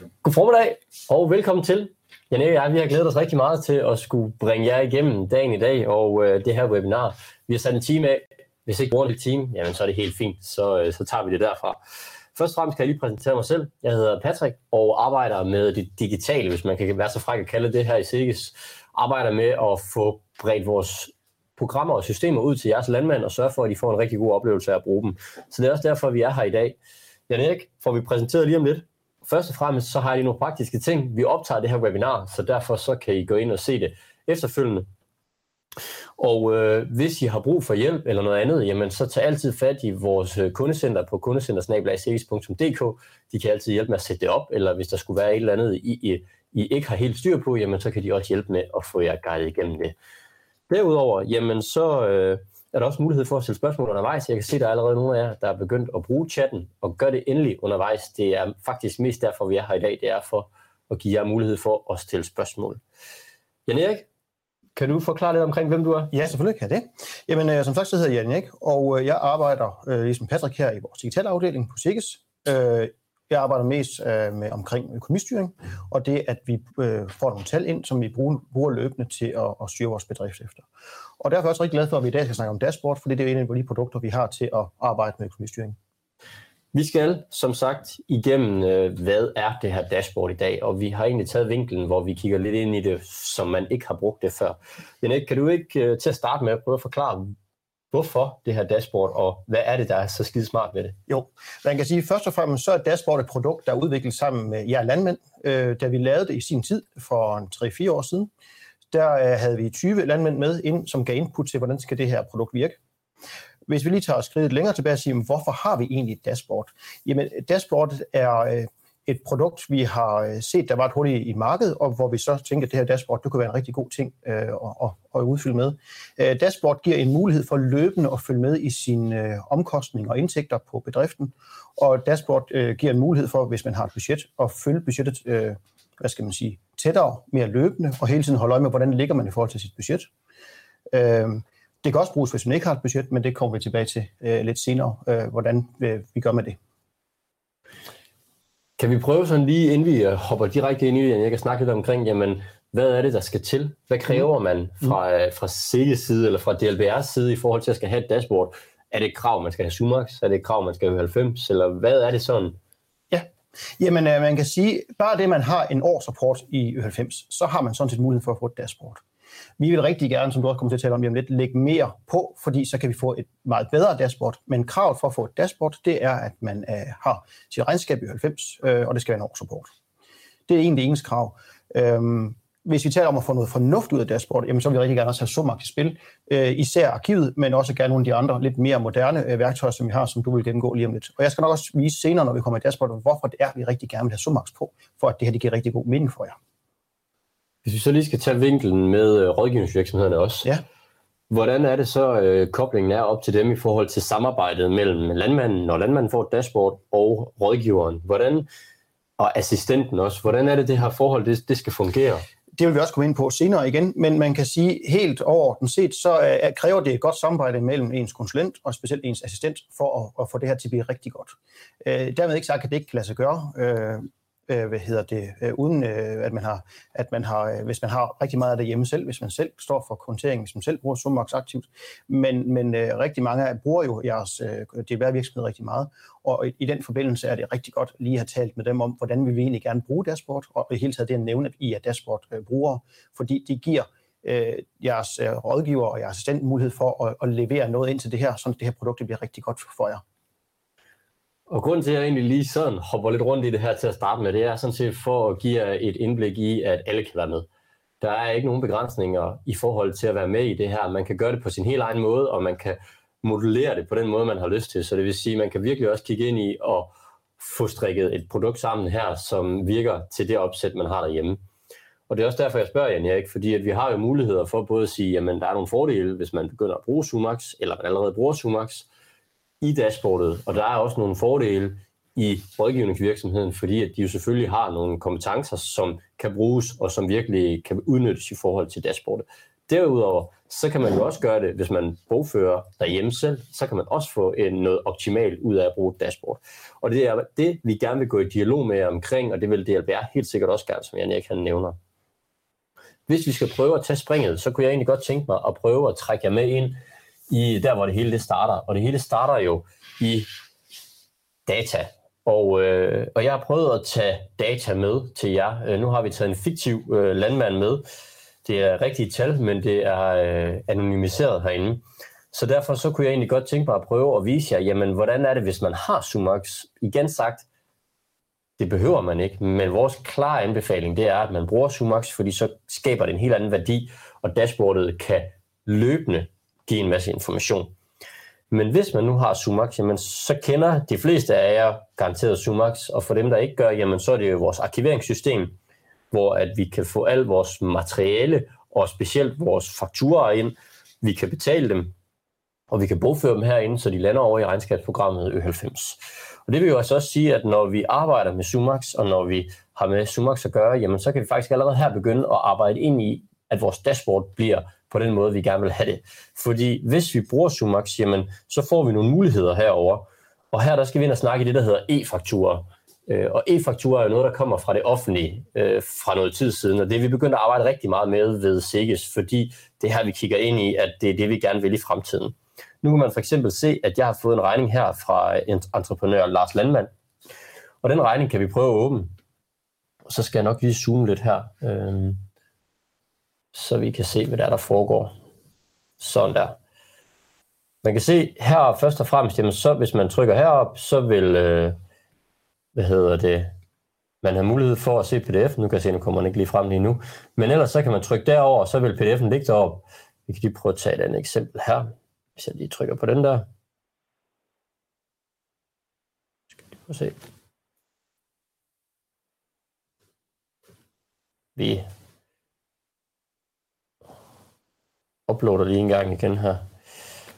God formiddag, og velkommen til. Janne og jeg, vi har glædet os rigtig meget til at skulle bringe jer igennem dagen i dag og øh, det her webinar. Vi har sat en time af. Hvis ikke bruger en time, jamen så er det helt fint. Så, øh, så tager vi det derfra. Først og fremmest kan jeg lige præsentere mig selv. Jeg hedder Patrick og arbejder med det digitale, hvis man kan være så fræk at kalde det her i Sikkes. Arbejder med at få bredt vores programmer og systemer ud til jeres landmænd og sørge for, at de får en rigtig god oplevelse af at bruge dem. Så det er også derfor, vi er her i dag. Jan Erik får vi præsenteret lige om lidt. Først og fremmest så har jeg nogle praktiske ting. Vi optager det her webinar, så derfor så kan I gå ind og se det efterfølgende. Og øh, hvis I har brug for hjælp eller noget andet, jamen så tag altid fat i vores øh, kundecenter på kundecentersnabelagservice.dk. De kan altid hjælpe med at sætte det op, eller hvis der skulle være et eller andet, I, I, I ikke har helt styr på, jamen så kan de også hjælpe med at få jer guidet igennem det. Derudover, jamen så øh, er der også mulighed for at stille spørgsmål undervejs. Jeg kan se, at der er allerede nogle af jer, der er begyndt at bruge chatten, og gør det endelig undervejs. Det er faktisk mest derfor, vi er her i dag, det er for at give jer mulighed for at stille spørgsmål. Jan Erik, kan du forklare lidt omkring, hvem du er? Ja, selvfølgelig kan jeg det. Jamen, øh, som sagt, så hedder jeg Jan Erik, og øh, jeg arbejder øh, ligesom Patrick her i vores digitale afdeling på SIGES, Øh, jeg arbejder mest øh, med omkring økonomistyring, og det, at vi øh, får nogle tal ind, som vi bruger, bruger løbende til at, at styre vores bedrift efter. Og derfor er jeg også rigtig glad for, at vi i dag skal snakke om dashboard, fordi det er en af de produkter, vi har til at arbejde med økonomistyring. Vi skal som sagt igennem, øh, hvad er det her dashboard i dag, og vi har egentlig taget vinklen, hvor vi kigger lidt ind i det, som man ikke har brugt det før. Janet, kan du ikke øh, til at starte med prøve at forklare, hvorfor det her dashboard, og hvad er det, der er så skide smart ved det? Jo, man kan sige, først og fremmest så er dashboard et produkt, der er udviklet sammen med jer landmænd. Øh, da vi lavede det i sin tid, for 3-4 år siden, der øh, havde vi 20 landmænd med, ind, som gav input til, hvordan skal det her produkt virke. Hvis vi lige tager skridtet længere tilbage og siger, hvorfor har vi egentlig et dashboard? Jamen, dashboard er øh, et produkt, vi har øh, set, der var et hul i markedet, og hvor vi så tænker, at det her dashboard, det kunne være en rigtig god ting øh, at, at, at udfylde med. Øh, dashboard giver en mulighed for løbende at følge med i sine øh, omkostninger og indtægter på bedriften, og dashboard øh, giver en mulighed for, hvis man har et budget, at følge budgettet, øh, hvad skal man sige, tættere, mere løbende, og hele tiden holde øje med, hvordan ligger man i forhold til sit budget. Øh, det kan også bruges, hvis man ikke har et budget, men det kommer vi tilbage til øh, lidt senere, øh, hvordan øh, vi gør med det. Kan vi prøve sådan lige, inden vi øh, hopper direkte ind i det, jeg kan snakke lidt omkring, jamen, hvad er det, der skal til? Hvad kræver mm. man fra, mm. fra sælges side eller fra DLBR's side i forhold til at skal have et dashboard? Er det et krav, man skal have Sumax? Er det et krav, man skal have 90? Eller hvad er det sådan? Ja, jamen man kan sige, bare det, man har en årsrapport i 90, så har man sådan set mulighed for at få et dashboard. Vi vil rigtig gerne, som du også kommer til at tale om lidt, lægge mere på, fordi så kan vi få et meget bedre dashboard. Men kravet for at få et dashboard, det er, at man øh, har sit regnskab i 90, øh, og det skal være en årsrapport. Det er egentlig eneste krav. Øhm, hvis vi taler om at få noget fornuft ud af dashboard, jamen så vil vi rigtig gerne også have Sumac i spil. Øh, især arkivet, men også gerne nogle af de andre lidt mere moderne øh, værktøjer, som vi har, som du vil gennemgå lige om lidt. Og jeg skal nok også vise senere, når vi kommer i dashboard, hvorfor det er, vi rigtig gerne vil have Sumac på, for at det her det giver rigtig god mening for jer. Hvis vi så lige skal tage vinkelen med øh, rådgivningsvirksomhederne også, ja. hvordan er det så, øh, koblingen er op til dem i forhold til samarbejdet mellem landmanden, når landmanden får et dashboard, og rådgiveren? Hvordan, og assistenten også, hvordan er det, det her forhold, det, det skal fungere? Det vil vi også komme ind på senere igen, men man kan sige helt overordnet set, så er, kræver det et godt samarbejde mellem ens konsulent og specielt ens assistent for at, at få det her til at blive rigtig godt. Øh, dermed ikke sagt, at det ikke kan lade sig gøre. Øh, øh, hvad hedder det, øh, uden øh, at man har, at man har, øh, hvis man har rigtig meget af det hjemme selv, hvis man selv står for konteringen, hvis man selv bruger Sumax aktivt, men, men øh, rigtig mange af bruger jo jeres øh, DBR-virksomhed rigtig meget, og i, i den forbindelse er det rigtig godt lige at have talt med dem om, hvordan vi vil egentlig gerne bruge dashboard, og i hele taget det at nævne, at I er dashboard-brugere, øh, fordi det giver øh, jeres øh, rådgiver og jeres assistent mulighed for at, at levere noget ind til det her, så det her produkt bliver rigtig godt for jer. Og grunden til, at jeg egentlig lige sådan hopper lidt rundt i det her til at starte med, det er sådan set for at give jer et indblik i, at alle kan være med. Der er ikke nogen begrænsninger i forhold til at være med i det her. Man kan gøre det på sin helt egen måde, og man kan modellere det på den måde, man har lyst til. Så det vil sige, at man kan virkelig også kigge ind i og få strikket et produkt sammen her, som virker til det opsæt, man har derhjemme. Og det er også derfor, jeg spørger Jan Erik, fordi at vi har jo muligheder for både at sige, at der er nogle fordele, hvis man begynder at bruge Sumax, eller man allerede bruger Sumax, i dashboardet, og der er også nogle fordele i rådgivningsvirksomheden, fordi at de jo selvfølgelig har nogle kompetencer, som kan bruges og som virkelig kan udnyttes i forhold til dashboardet. Derudover, så kan man jo også gøre det, hvis man bogfører derhjemme selv, så kan man også få en, noget optimalt ud af at bruge et dashboard. Og det er det, vi gerne vil gå i dialog med omkring, og det vil DLBR helt sikkert også gerne, som Jan Erik han nævner. Hvis vi skal prøve at tage springet, så kunne jeg egentlig godt tænke mig at prøve at trække jer med ind i der, hvor det hele det starter. Og det hele starter jo i data. Og, øh, og jeg har prøvet at tage data med til jer. Øh, nu har vi taget en fiktiv øh, landmand med. Det er rigtige tal, men det er øh, anonymiseret herinde. Så derfor så kunne jeg egentlig godt tænke mig at prøve at vise jer, jamen hvordan er det, hvis man har Sumax? Igen sagt, det behøver man ikke, men vores klare anbefaling, det er, at man bruger Sumax, fordi så skaber det en helt anden værdi, og dashboardet kan løbende give en masse information. Men hvis man nu har Sumax, jamen, så kender de fleste af jer garanteret Sumax, og for dem, der ikke gør, jamen, så er det jo vores arkiveringssystem, hvor at vi kan få al vores materiale, og specielt vores fakturer ind. Vi kan betale dem, og vi kan bogføre dem herinde, så de lander over i regnskabsprogrammet Ø90. Og det vil jo altså også sige, at når vi arbejder med Sumax, og når vi har med Sumax at gøre, jamen så kan vi faktisk allerede her begynde at arbejde ind i, at vores dashboard bliver på den måde, vi gerne vil have det. Fordi hvis vi bruger Sumax, jamen, så får vi nogle muligheder herover. Og her der skal vi ind og snakke i det, der hedder e-fakturer. Øh, og e-fakturer er jo noget, der kommer fra det offentlige øh, fra noget tid siden, og det er vi begyndt at arbejde rigtig meget med ved SIGES, fordi det her, vi kigger ind i, at det er det, vi gerne vil i fremtiden. Nu kan man for eksempel se, at jeg har fået en regning her fra entreprenør Lars Landmand, og den regning kan vi prøve at åbne. Og så skal jeg nok lige zoome lidt her, øh, så vi kan se, hvad der er, der foregår. Sådan der. Man kan se her først og fremmest, jamen så hvis man trykker herop, så vil, øh, hvad hedder det, man har mulighed for at se pdf. Nu kan jeg se, at nu kommer den ikke lige frem lige nu. Men ellers så kan man trykke derover, og så vil pdf'en ligge deroppe. Vi kan lige prøve at tage et andet eksempel her. Hvis jeg lige trykker på den der. Skal vi prøve at se. Vi uploader lige en gang igen her.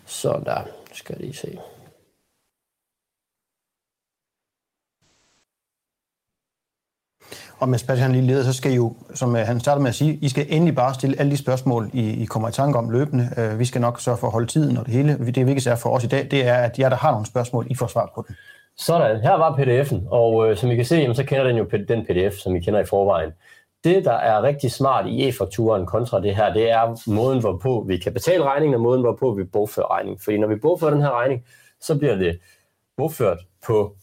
Så der skal jeg lige se. Og med Sebastian lige leder, så skal I jo, som øh, han startede med at sige, I skal endelig bare stille alle de spørgsmål, I, I kommer i tanke om løbende. Uh, vi skal nok sørge for at holde tiden og det hele. Det vigtigste er for os i dag, det er, at jer, der har nogle spørgsmål, I får svar på dem. Sådan, her var pdf'en, og uh, som I kan se, jamen, så kender den jo den pdf, som I kender i forvejen. Det, der er rigtig smart i e-fakturen kontra det her, det er måden, hvorpå vi kan betale regningen, og måden, hvorpå vi bogfører regningen. Fordi når vi bogfører den her regning, så bliver det bogført på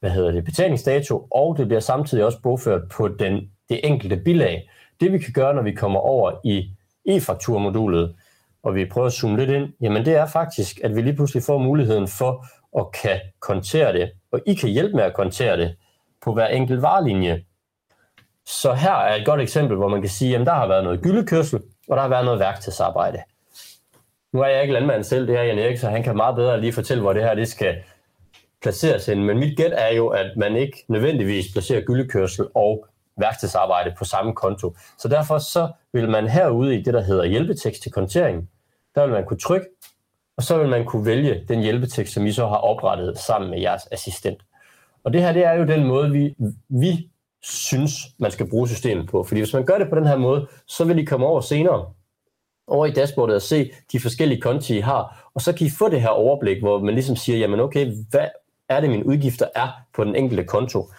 hvad hedder det, betalingsdato, og det bliver samtidig også bogført på den, det enkelte bilag. Det vi kan gøre, når vi kommer over i e-fakturmodulet, og vi prøver at zoome lidt ind, jamen det er faktisk, at vi lige pludselig får muligheden for at kan kontere det, og I kan hjælpe med at kontere det på hver enkelt varelinje. Så her er et godt eksempel, hvor man kan sige, at der har været noget gyldekørsel, og der har været noget værktøjsarbejde. Nu er jeg ikke landmand selv, det her Jan Erik, så han kan meget bedre lige fortælle, hvor det her det skal placeres hen. Men mit gæt er jo, at man ikke nødvendigvis placerer gyldekørsel og værktøjsarbejde på samme konto. Så derfor så vil man herude i det, der hedder hjælpetekst til kontering, der vil man kunne trykke, og så vil man kunne vælge den hjælpetekst, som I så har oprettet sammen med jeres assistent. Og det her, det er jo den måde, vi, vi synes, man skal bruge systemet på. Fordi hvis man gør det på den her måde, så vil I komme over senere over i dashboardet og se de forskellige konti, I har, og så kan I få det her overblik, hvor man ligesom siger, jamen okay, hvad er det, mine udgifter er på den enkelte konto?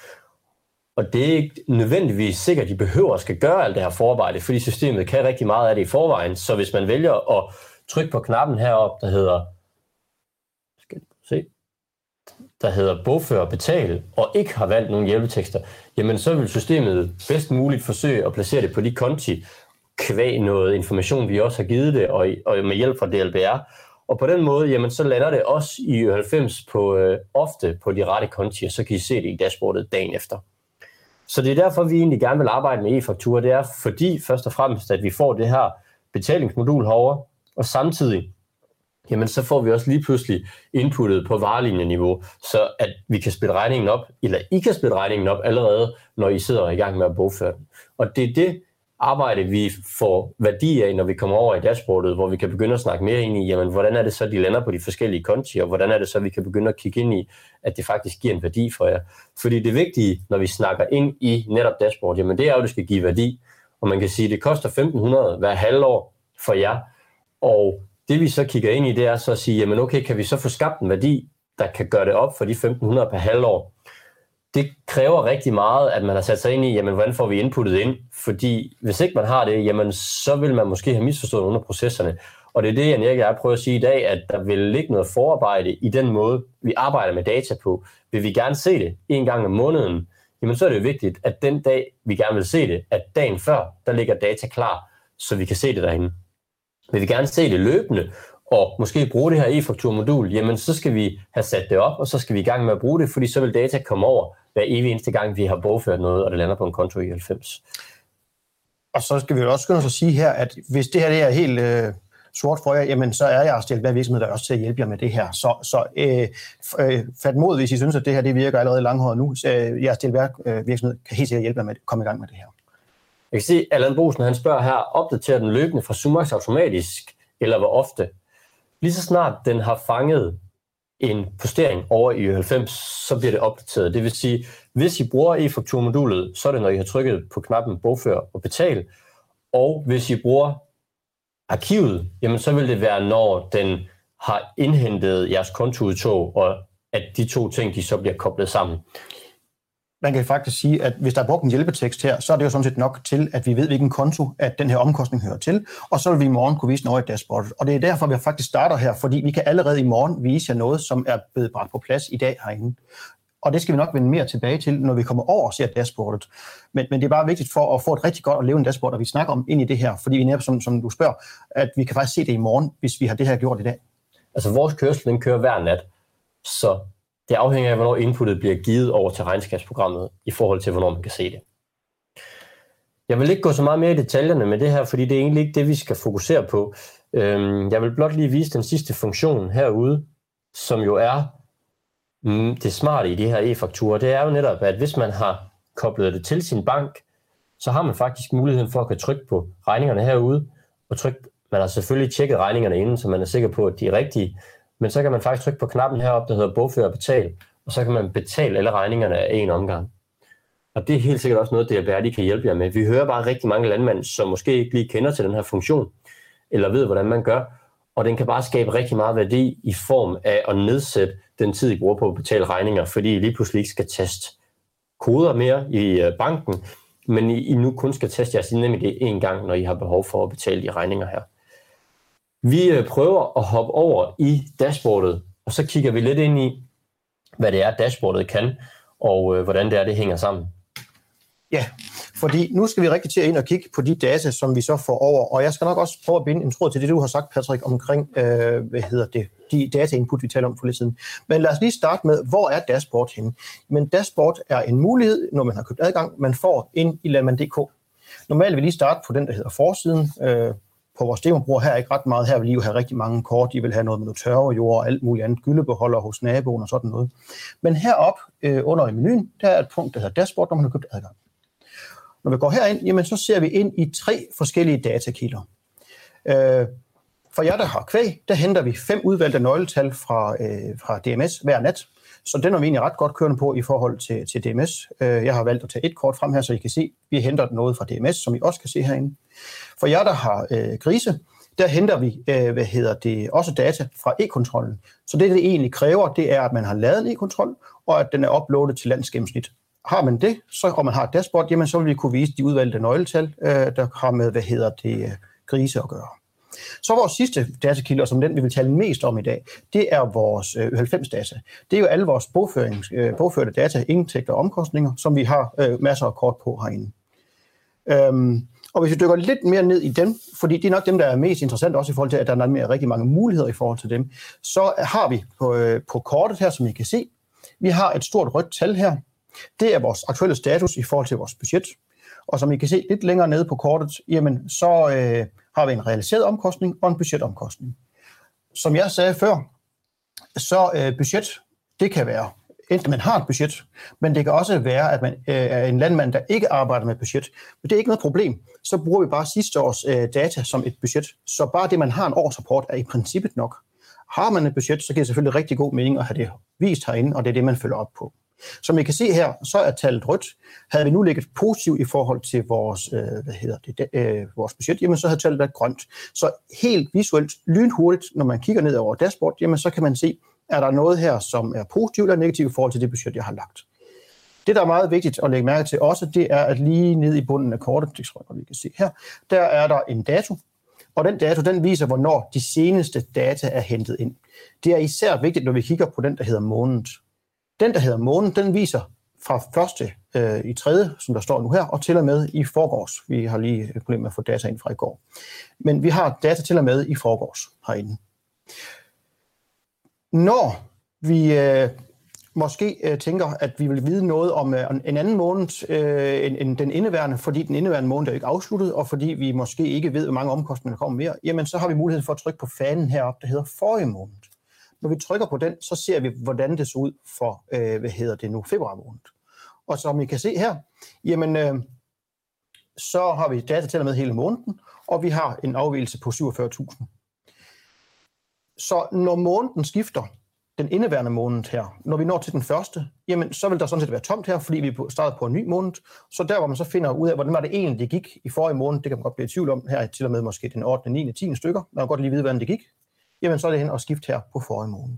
Og det er ikke nødvendigvis sikkert, at de behøver at skal gøre alt det her forarbejde, fordi systemet kan rigtig meget af det i forvejen. Så hvis man vælger at trykke på knappen heroppe, der hedder, skal se, der hedder bogfør og betal, og ikke har valgt nogen hjælpetekster, jamen så vil systemet bedst muligt forsøge at placere det på de konti, kvæg noget information, vi også har givet det, og, og med hjælp fra DLBR. Og på den måde, jamen, så lander det også i 90 på, øh, ofte på de rette konti, og så kan I se det i dashboardet dagen efter. Så det er derfor, vi egentlig gerne vil arbejde med e-faktura. Det er fordi først og fremmest, at vi får det her betalingsmodul herover, og samtidig jamen så får vi også lige pludselig inputtet på varelinjeniveau, så at vi kan spille regningen op, eller I kan spille regningen op allerede, når I sidder i gang med at bogføre den. Og det er det, arbejde, vi får værdi af, når vi kommer over i dashboardet, hvor vi kan begynde at snakke mere ind i, jamen, hvordan er det så, de lander på de forskellige konti, og hvordan er det så, vi kan begynde at kigge ind i, at det faktisk giver en værdi for jer. Fordi det vigtige, når vi snakker ind i netop dashboard, jamen det er jo, at det skal give værdi. Og man kan sige, at det koster 1.500 hver halvår for jer. Og det vi så kigger ind i, det er så at sige, jamen okay, kan vi så få skabt en værdi, der kan gøre det op for de 1.500 per halvår? Det kræver rigtig meget, at man har sat sig ind i, jamen hvordan får vi inputtet ind? Fordi hvis ikke man har det, jamen så vil man måske have misforstået nogle af processerne. Og det er det, jeg jeg prøver at sige i dag, at der vil ligge noget forarbejde i den måde, vi arbejder med data på. Vil vi gerne se det en gang om måneden, jamen så er det jo vigtigt, at den dag, vi gerne vil se det, at dagen før, der ligger data klar, så vi kan se det derinde. Vil vi gerne se det løbende, og måske bruge det her e-fakturmodul, jamen så skal vi have sat det op, og så skal vi i gang med at bruge det, fordi så vil data komme over hver evig eneste gang, vi har bogført noget, og det lander på en konto i 90. Og så skal vi også skynde os at sige her, at hvis det her det er helt øh, sort for jer, jamen så er jeg stillet hver virksomhed, der er også til at hjælpe jer med det her. Så, så øh, øh, fat mod, hvis I synes, at det her det virker allerede langhåret nu. Så, øh, jeg stillet hver øh, virksomhed kan helt sikkert hjælpe jer med at komme i gang med det her. Jeg kan se, Allan Bosen han spørger her, opdaterer den løbende fra Sumax automatisk, eller hvor ofte? Lige så snart den har fanget en postering over i 90, så bliver det opdateret. Det vil sige, hvis I bruger e-fakturmodulet, så er det, når I har trykket på knappen bogfør og betal. Og hvis I bruger arkivet, jamen så vil det være, når den har indhentet jeres kontoudtog, og at de to ting, de så bliver koblet sammen. Man kan faktisk sige, at hvis der er brugt en hjælpetekst her, så er det jo sådan set nok til, at vi ved, hvilken konto, at den her omkostning hører til, og så vil vi i morgen kunne vise den over i dashboardet. Og det er derfor, vi faktisk starter her, fordi vi kan allerede i morgen vise jer noget, som er blevet bragt på plads i dag herinde. Og det skal vi nok vende mere tilbage til, når vi kommer over og ser dashboardet. Men, men det er bare vigtigt for at få et rigtig godt og levende dashboard, at vi snakker om ind i det her, fordi vi netop, som, som du spørger, at vi kan faktisk se det i morgen, hvis vi har det her gjort i dag. Altså vores kørsel, den kører hver nat, så det afhænger af, hvornår inputtet bliver givet over til regnskabsprogrammet, i forhold til, hvornår man kan se det. Jeg vil ikke gå så meget mere i detaljerne med det her, fordi det er egentlig ikke det, vi skal fokusere på. Øhm, jeg vil blot lige vise den sidste funktion herude, som jo er mm, det smarte i de her e-fakturer. Det er jo netop, at hvis man har koblet det til sin bank, så har man faktisk muligheden for at kunne trykke på regningerne herude, og trykke, man har selvfølgelig tjekket regningerne inden, så man er sikker på, at de er rigtige, men så kan man faktisk trykke på knappen heroppe, der hedder bogfør og betal, og så kan man betale alle regningerne af en omgang. Og det er helt sikkert også noget, det de kan hjælpe jer med. Vi hører bare rigtig mange landmænd, som måske ikke lige kender til den her funktion, eller ved, hvordan man gør, og den kan bare skabe rigtig meget værdi i form af at nedsætte den tid, I bruger på at betale regninger, fordi I lige pludselig ikke skal teste koder mere i øh, banken, men I, nu kun skal teste jeres NemID en gang, når I har behov for at betale de regninger her. Vi øh, prøver at hoppe over i dashboardet, og så kigger vi lidt ind i, hvad det er, dashboardet kan, og øh, hvordan det er, det hænger sammen. Ja, fordi nu skal vi rigtig til at ind og kigge på de data, som vi så får over, og jeg skal nok også prøve at binde en tråd til det, du har sagt, Patrick, omkring, øh, hvad hedder det, de data input, vi taler om for lidt siden. Men lad os lige starte med, hvor er dashboard henne? Men dashboard er en mulighed, når man har købt adgang, man får ind i landmand.dk. Normalt vil vi lige starte på den, der hedder forsiden, øh, på vores demobror her er ikke ret meget. Her vil I jo have rigtig mange kort. De vil have noget med noget tørrejord og alt muligt andet. Gyldebeholder hos naboen og sådan noget. Men herop øh, under i menuen, der er et punkt, der hedder dashboard, når man har købt adgang. Når vi går herind, jamen, så ser vi ind i tre forskellige datakilder. Øh, for jer, der har kvæg, der henter vi fem udvalgte nøgletal fra, øh, fra DMS hver nat. Så den er vi egentlig ret godt kørende på i forhold til, til DMS. Øh, jeg har valgt at tage et kort frem her, så I kan se, vi henter noget fra DMS, som I også kan se herinde. For jer, der har øh, grise, der henter vi øh, hvad hedder det, også data fra e-kontrollen. Så det, det egentlig kræver, det er, at man har lavet en e-kontrol, og at den er uploadet til landsgennemsnit. Har man det, så, og man har et dashboard, jamen, så vil vi kunne vise de udvalgte nøgletal, øh, der har med, hvad hedder det, øh, grise at gøre. Så vores sidste datakilde, og som den vi vil tale mest om i dag, det er vores øh, 90-data. Det er jo alle vores bogførings, øh, bogførte data, indtægter og omkostninger, som vi har øh, masser af kort på herinde. Øhm, og hvis vi dykker lidt mere ned i dem, fordi det er nok dem, der er mest interessant, også i forhold til, at der er mere, rigtig mange muligheder i forhold til dem, så har vi på, øh, på kortet her, som I kan se, vi har et stort rødt tal her. Det er vores aktuelle status i forhold til vores budget. Og som I kan se lidt længere nede på kortet, jamen, så øh, har vi en realiseret omkostning og en budgetomkostning. Som jeg sagde før, så øh, budget, det kan være enten man har et budget, men det kan også være, at man øh, er en landmand, der ikke arbejder med budget. Men det er ikke noget problem. Så bruger vi bare sidste års øh, data som et budget. Så bare det, man har en årsrapport, er i princippet nok. Har man et budget, så giver det selvfølgelig rigtig god mening at have det vist herinde, og det er det, man følger op på. Som I kan se her, så er tallet rødt. Havde vi nu ligget positivt i forhold til vores, øh, hvad hedder det, øh, vores budget, jamen så havde tallet været grønt. Så helt visuelt, lynhurtigt, når man kigger ned over dashboard, jamen så kan man se, er der noget her, som er positivt eller negativt i forhold til det budget, jeg har lagt. Det, der er meget vigtigt at lægge mærke til også, det er, at lige nede i bunden af kortet, det tror jeg, vi kan se her, der er der en dato, og den dato, den viser, hvornår de seneste data er hentet ind. Det er især vigtigt, når vi kigger på den, der hedder måned. Den, der hedder månen, den viser fra første øh, i tredje, som der står nu her, og til og med i forgårs. Vi har lige et problem med at få data ind fra i går. Men vi har data til og med i forgårs herinde. Når vi øh, måske øh, tænker, at vi vil vide noget om øh, en anden måned øh, end, end den indeværende, fordi den indeværende måned er ikke afsluttet, og fordi vi måske ikke ved, hvor mange omkostninger der kommer mere, jamen så har vi mulighed for at trykke på fanen heroppe, der hedder forrige måned. Når vi trykker på den, så ser vi, hvordan det så ud for, øh, hvad hedder det nu, februar måned. Og som I kan se her, jamen, øh, så har vi data til med hele måneden, og vi har en afvielse på 47.000. Så når måneden skifter, den indeværende måned her, når vi når til den første, jamen så vil der sådan set være tomt her, fordi vi starter på en ny måned. Så der, hvor man så finder ud af, hvordan var det egentlig, det gik i forrige måned, det kan man godt blive i tvivl om, her til og med måske den 8., 9., 10. stykker, man kan godt lige vide, hvordan det gik, jamen så er det hen og skift her på forrige måned.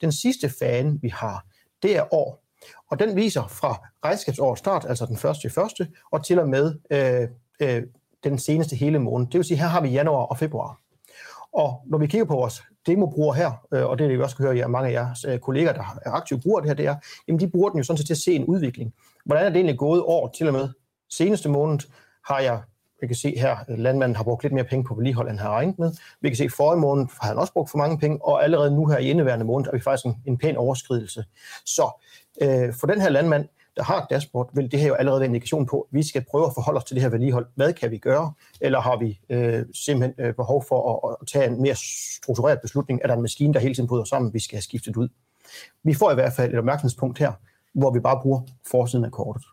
Den sidste fane, vi har, det er år. Og den viser fra regnskabsårets start, altså den første i første, og til og med øh, øh, den seneste hele måned. Det vil sige, her har vi januar og februar. Og når vi kigger på vores demobruger her, øh, og det er det, vi også kan høre, at mange af jeres øh, kolleger, der er aktive bruger det her, det er, jamen de bruger den jo sådan set til at se en udvikling. Hvordan er det egentlig gået år til og med seneste måned, har jeg vi kan se her, at landmanden har brugt lidt mere penge på vedligehold, end han har regnet med. Vi kan se, at forrige måned har han også brugt for mange penge, og allerede nu her i indeværende måned er vi faktisk en, en pæn overskridelse. Så øh, for den her landmand, der har et dashboard, vil det her jo allerede være en indikation på, at vi skal prøve at forholde os til det her vedligehold. Hvad kan vi gøre? Eller har vi øh, simpelthen øh, behov for at, at tage en mere struktureret beslutning? Er der en maskine, der hele tiden bryder sammen, vi skal have skiftet ud? Vi får i hvert fald et opmærksomhedspunkt her, hvor vi bare bruger forsiden af kortet.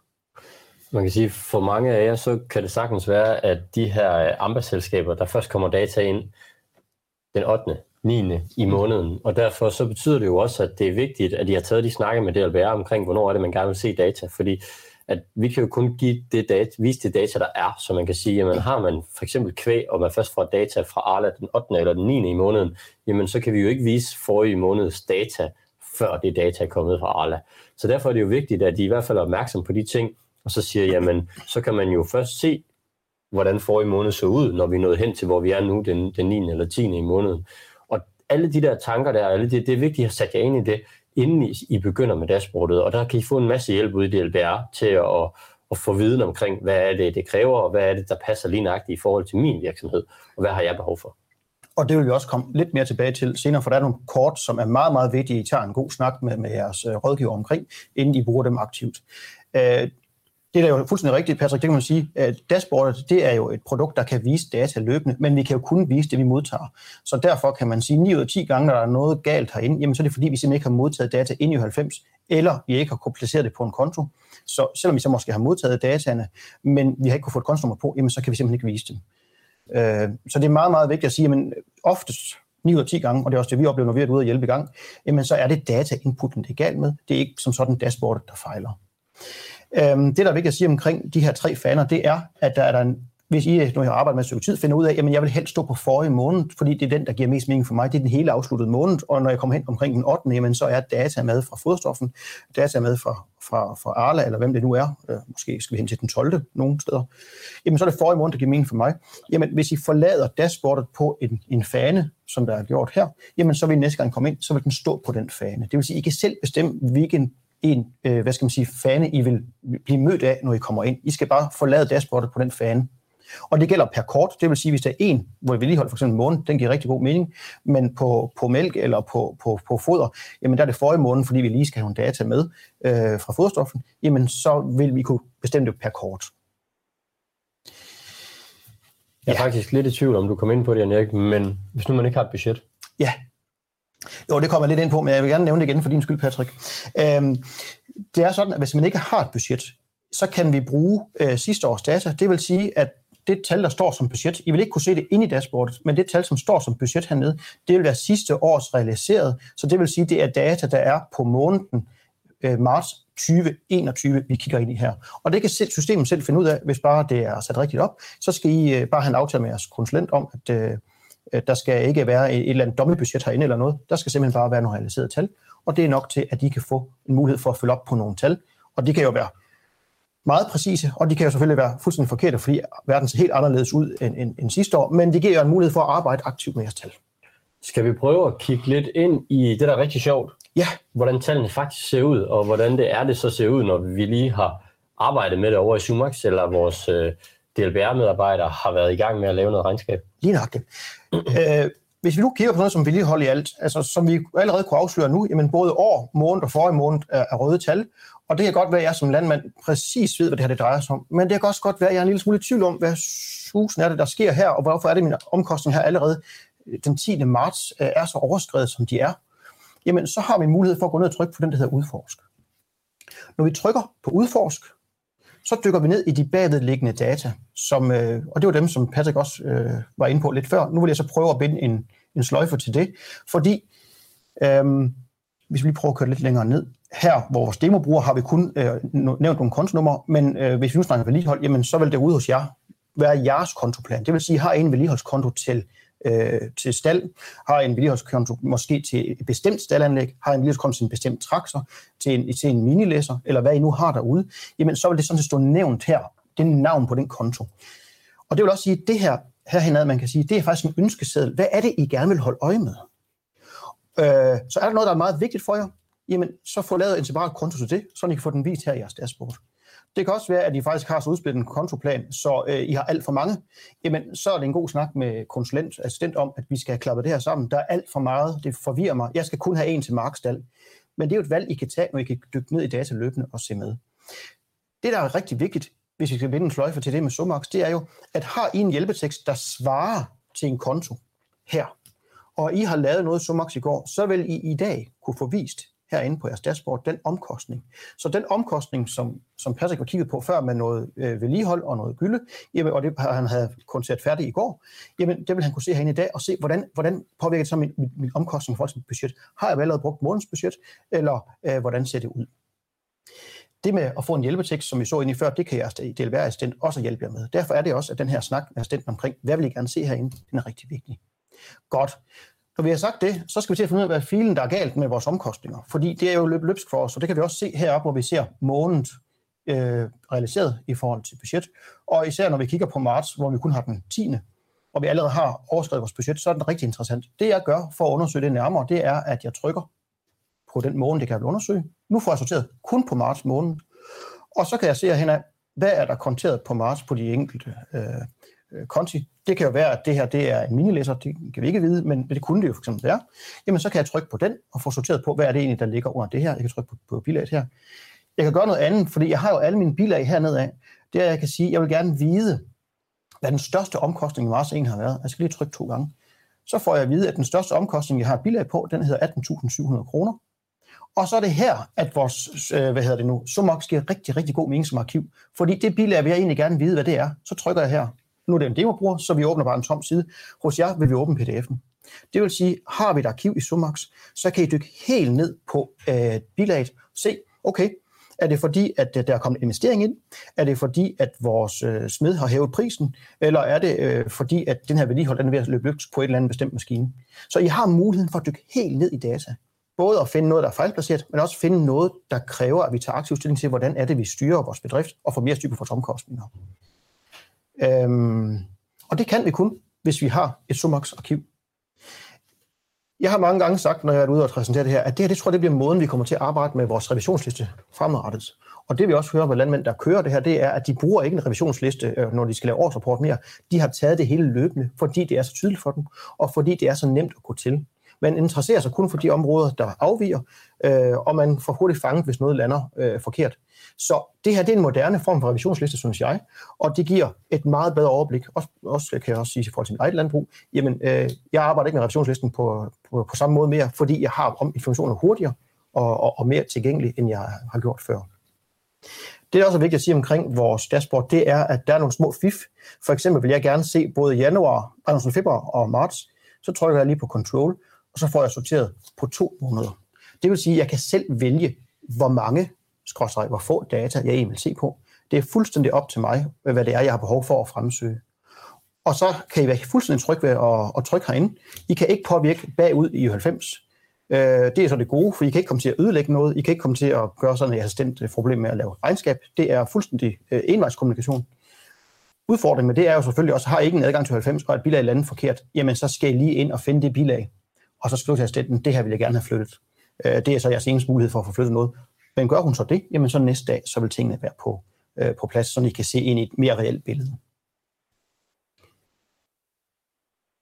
Man kan sige, for mange af jer, så kan det sagtens være, at de her øh, ambasselskaber, der først kommer data ind den 8. 9. i måneden. Og derfor så betyder det jo også, at det er vigtigt, at I har taget de snakke med DLBR omkring, hvornår er det, man gerne vil se data. Fordi at vi kan jo kun give det data, vise det data, der er, så man kan sige, jamen har man for eksempel kvæg, og man først får data fra Arla den 8. eller den 9. i måneden, jamen så kan vi jo ikke vise forrige måneds data, før det data er kommet fra Arla. Så derfor er det jo vigtigt, at de i hvert fald er opmærksom på de ting, og så siger, jamen så kan man jo først se, hvordan forrige måned så ud, når vi er nået hen til, hvor vi er nu, den, den 9. eller 10. i måneden Og alle de der tanker der, alle det, det er vigtigt at sætte jer ind i det, inden I, I begynder med dashboardet, og der kan I få en masse hjælp ud i DLBR til at, at få viden omkring, hvad er det, det kræver, og hvad er det, der passer lige nøjagtigt i forhold til min virksomhed, og hvad har jeg behov for. Og det vil vi også komme lidt mere tilbage til senere, for der er nogle kort, som er meget, meget vigtige. I tager en god snak med, med jeres øh, rådgiver omkring, inden I bruger dem aktivt. Øh, det er jo fuldstændig rigtigt, Patrick. Det kan man sige, dashboardet det er jo et produkt, der kan vise data løbende, men vi kan jo kun vise det, vi modtager. Så derfor kan man sige, at 9 ud af 10 gange, når der er noget galt herinde, jamen så er det fordi, vi simpelthen ikke har modtaget data ind i 90, eller vi ikke har placeret det på en konto. Så selvom vi så måske har modtaget dataene, men vi har ikke kunnet få et kontonummer på, jamen så kan vi simpelthen ikke vise dem. Øh, så det er meget, meget vigtigt at sige, at oftest 9 ud af 10 gange, og det er også det, vi oplever, når vi er ude og hjælpe i gang, jamen så er det data-inputen, det er galt med. Det er ikke som sådan dashboardet, der fejler. Øhm, det, der er vigtigt at sige omkring de her tre faner, det er, at der er der en, hvis I nu har arbejdet med et tid, finder ud af, at jeg vil helst stå på forrige måned, fordi det er den, der giver mest mening for mig. Det er den hele afsluttede måned, og når jeg kommer hen omkring den 8. Jamen, så er data med fra fodstoffen, data med fra, fra, fra Arla, eller hvem det nu er, øh, måske skal vi hen til den 12. nogle steder, jamen så er det forrige måned, der giver mening for mig. Jamen, hvis I forlader dashboardet på en, en fane, som der er gjort her, jamen så vil I næste gang komme ind, så vil den stå på den fane. Det vil sige, I kan selv bestemme, hvilken en, øh, hvad skal man sige, fane, I vil blive mødt af, når I kommer ind. I skal bare forlade dashboardet på den fane. Og det gælder per kort, det vil sige, hvis der er en, hvor I vedligeholder for eksempel måned, den giver rigtig god mening, men på, på mælk eller på, på, på foder, jamen der er det forrige måned, fordi vi lige skal have nogle data med øh, fra foderstoffen, jamen så vil vi kunne bestemme det per kort. Jeg er ja. faktisk lidt i tvivl om, du kom ind på det, Jan Erik, men hvis nu man ikke har et budget, ja. Jo, det kommer jeg lidt ind på, men jeg vil gerne nævne det igen for din skyld, Patrick. Øhm, det er sådan, at hvis man ikke har et budget, så kan vi bruge øh, sidste års data. Det vil sige, at det tal, der står som budget, I vil ikke kunne se det ind i dashboardet, men det tal, som står som budget hernede, det vil være sidste års realiseret. Så det vil sige, det er data, der er på måneden øh, marts 2021, vi kigger ind i her. Og det kan systemet selv finde ud af, hvis bare det er sat rigtigt op. Så skal I øh, bare have en aftale med jeres konsulent om, at øh, der skal ikke være et, et eller andet dommebudget herinde eller noget. Der skal simpelthen bare være nogle realiserede tal. Og det er nok til, at I kan få en mulighed for at følge op på nogle tal. Og det kan jo være meget præcise, og de kan jo selvfølgelig være fuldstændig forkerte, fordi verden ser helt anderledes ud end, end, end sidste år, men det giver jo en mulighed for at arbejde aktivt med jeres tal. Skal vi prøve at kigge lidt ind i det, der er rigtig sjovt? Ja. Hvordan tallene faktisk ser ud, og hvordan det er, det så ser ud, når vi lige har arbejdet med det over i Sumax, eller vores øh, DLBR-medarbejdere har været i gang med at lave noget regnskab? Lige nok det. øh, hvis vi nu kigger på noget som vedligehold i alt, altså som vi allerede kunne afsløre nu, jamen både år, måned og forrige måned er, er røde tal, og det kan godt være, at jeg som landmand præcis ved, hvad det her det drejer sig om, men det kan også godt være, at jeg er en lille smule i tvivl om, hvad susen er det, der sker her, og hvorfor er det, min omkostning her allerede øh, den 10. marts øh, er så overskrevet, som de er. Jamen, så har vi mulighed for at gå ned og trykke på den, der hedder udforsk. Når vi trykker på udforsk, så dykker vi ned i de bagvedliggende data, som, øh, og det var dem, som Patrick også øh, var inde på lidt før. Nu vil jeg så prøve at binde en, en sløjfe til det, fordi øh, hvis vi lige prøver at køre lidt længere ned, her, hvor vores demobruger, har vi kun øh, nævnt nogle kontonumre, men øh, hvis vi nu snakker vedligehold, jamen så vil det ude hos jer være jeres kontoplan. Det vil sige, har I en vedligeholdskonto til øh, til stald, har en vedligeholdskonto måske til et bestemt staldanlæg, har en vedligeholdskonto til en bestemt traktor, til en, til en minilæser, eller hvad I nu har derude, jamen så vil det sådan set stå nævnt her. Det er navn på den konto. Og det vil også sige, at det her herhenad, man kan sige, det er faktisk en ønskeseddel. Hvad er det, I gerne vil holde øje med? Øh, så er der noget, der er meget vigtigt for jer, jamen så få lavet en separat konto til det, så I kan få den vist her i jeres dashboard. Det kan også være, at I faktisk har så udspillet en kontoplan, så øh, I har alt for mange. Jamen, så er det en god snak med konsulent, assistent om, at vi skal have klappet det her sammen. Der er alt for meget. Det forvirrer mig. Jeg skal kun have en til markstal. Men det er jo et valg, I kan tage, når I kan dykke ned i data løbende og se med. Det, der er rigtig vigtigt, hvis vi skal vinde en sløjfe til det med Sumax, det er jo, at har I en hjælpetekst, der svarer til en konto her, og I har lavet noget Sumax i går, så vil I i dag kunne få vist herinde på jeres dashboard, den omkostning. Så den omkostning, som, som Patrick var kigget på før med noget øh, vedligehold og noget gylde, jamen, og det han havde kun set færdigt i går, jamen, det vil han kunne se herinde i dag og se, hvordan, hvordan påvirker det så min, min, min omkostning for forhold til mit budget. Har jeg allerede brugt månedens budget, eller øh, hvordan ser det ud? Det med at få en hjælpetekst, som vi så ind i før, det kan jeres DLR-assistent også hjælpe jer med. Derfor er det også, at den her snak med assistenten omkring, hvad vil I gerne se herinde, den er rigtig vigtig. Godt. Når vi har sagt det, så skal vi til at finde ud af, hvad filen der er galt med vores omkostninger. Fordi det er jo løb løbsk for os, og det kan vi også se heroppe, hvor vi ser måned øh, realiseret i forhold til budget. Og især når vi kigger på marts, hvor vi kun har den 10. og vi allerede har overskrevet vores budget, så er den rigtig interessant. Det jeg gør for at undersøge det nærmere, det er, at jeg trykker på den måned, det kan jeg undersøge. Nu får jeg sorteret kun på marts måned. Og så kan jeg se herhen af, hvad er der konteret på marts på de enkelte øh, øh, konti. Det kan jo være, at det her det er en minilæser, det kan vi ikke vide, men det kunne det jo for eksempel være. Jamen så kan jeg trykke på den og få sorteret på, hvad er det egentlig, der ligger under det her. Jeg kan trykke på, på bilaget her. Jeg kan gøre noget andet, fordi jeg har jo alle mine bilag hernede af. Det er, jeg kan sige, jeg vil gerne vide, hvad den største omkostning i Mars 1 har været. Jeg skal lige trykke to gange. Så får jeg at vide, at den største omkostning, jeg har bilag på, den hedder 18.700 kroner. Og så er det her, at vores, øh, hvad hedder det nu, Sumox giver rigtig, rigtig god mening som arkiv. Fordi det bilag vil jeg egentlig gerne vide, hvad det er. Så trykker jeg her, nu er det en demobruger, så vi åbner bare en tom side. Hos jer vil vi åbne pdf'en. Det vil sige, har vi et arkiv i Sumax, så kan I dykke helt ned på øh, bilaget se, okay, er det fordi, at øh, der er kommet investering ind? Er det fordi, at vores øh, smed har hævet prisen? Eller er det øh, fordi, at den her vedligehold den er ved at løbe løbsk på et eller andet bestemt maskine? Så I har muligheden for at dykke helt ned i data. Både at finde noget, der er fejlplaceret, men også finde noget, der kræver, at vi tager aktiv stilling til, hvordan er det, vi styrer vores bedrift og får mere styr på vores omkostninger. Øhm, og det kan vi kun, hvis vi har et Sumax-arkiv. Jeg har mange gange sagt, når jeg er ude og præsentere det her, at det her, det tror jeg, det bliver måden, vi kommer til at arbejde med vores revisionsliste fremadrettet. Og det vi også hører med landmænd, der kører det her, det er, at de bruger ikke en revisionsliste, øh, når de skal lave årsrapport mere. De har taget det hele løbende, fordi det er så tydeligt for dem, og fordi det er så nemt at gå til. Man interesserer sig kun for de områder, der afviger, øh, og man får hurtigt fanget, hvis noget lander øh, forkert. Så det her det er en moderne form for revisionsliste, synes jeg, og det giver et meget bedre overblik. Også, også kan jeg også sige i forhold til mit eget landbrug, jamen, øh, jeg arbejder ikke med revisionslisten på, på, på samme måde mere, fordi jeg har om informationer hurtigere og, og, og mere tilgængelig, end jeg har gjort før. Det er også vigtigt at sige omkring vores dashboard, det er, at der er nogle små fif. For eksempel vil jeg gerne se både januar, altså februar og marts. Så trykker jeg lige på control, og så får jeg sorteret på to måneder. Det vil sige, at jeg kan selv vælge, hvor mange, skråstrej, hvor få data jeg egentlig vil se på. Det er fuldstændig op til mig, hvad det er, jeg har behov for at fremsøge. Og så kan I være fuldstændig tryg ved at, at trykke herinde. I kan ikke påvirke bagud i 90. Øh, det er så det gode, for I kan ikke komme til at ødelægge noget. I kan ikke komme til at gøre sådan et assistent øh, problem med at lave regnskab. Det er fuldstændig øh, envejskommunikation. Udfordringen med det er jo selvfølgelig også, har I ikke en adgang til 90, og et bilag er landet forkert, jamen så skal I lige ind og finde det bilag, og så skrive til assistenten, det her vil jeg gerne have flyttet. Øh, det er så jeres eneste mulighed for at få flyttet noget. Men gør hun så det, jamen så næste dag, så vil tingene være på, øh, på plads, så I kan se ind i et mere reelt billede.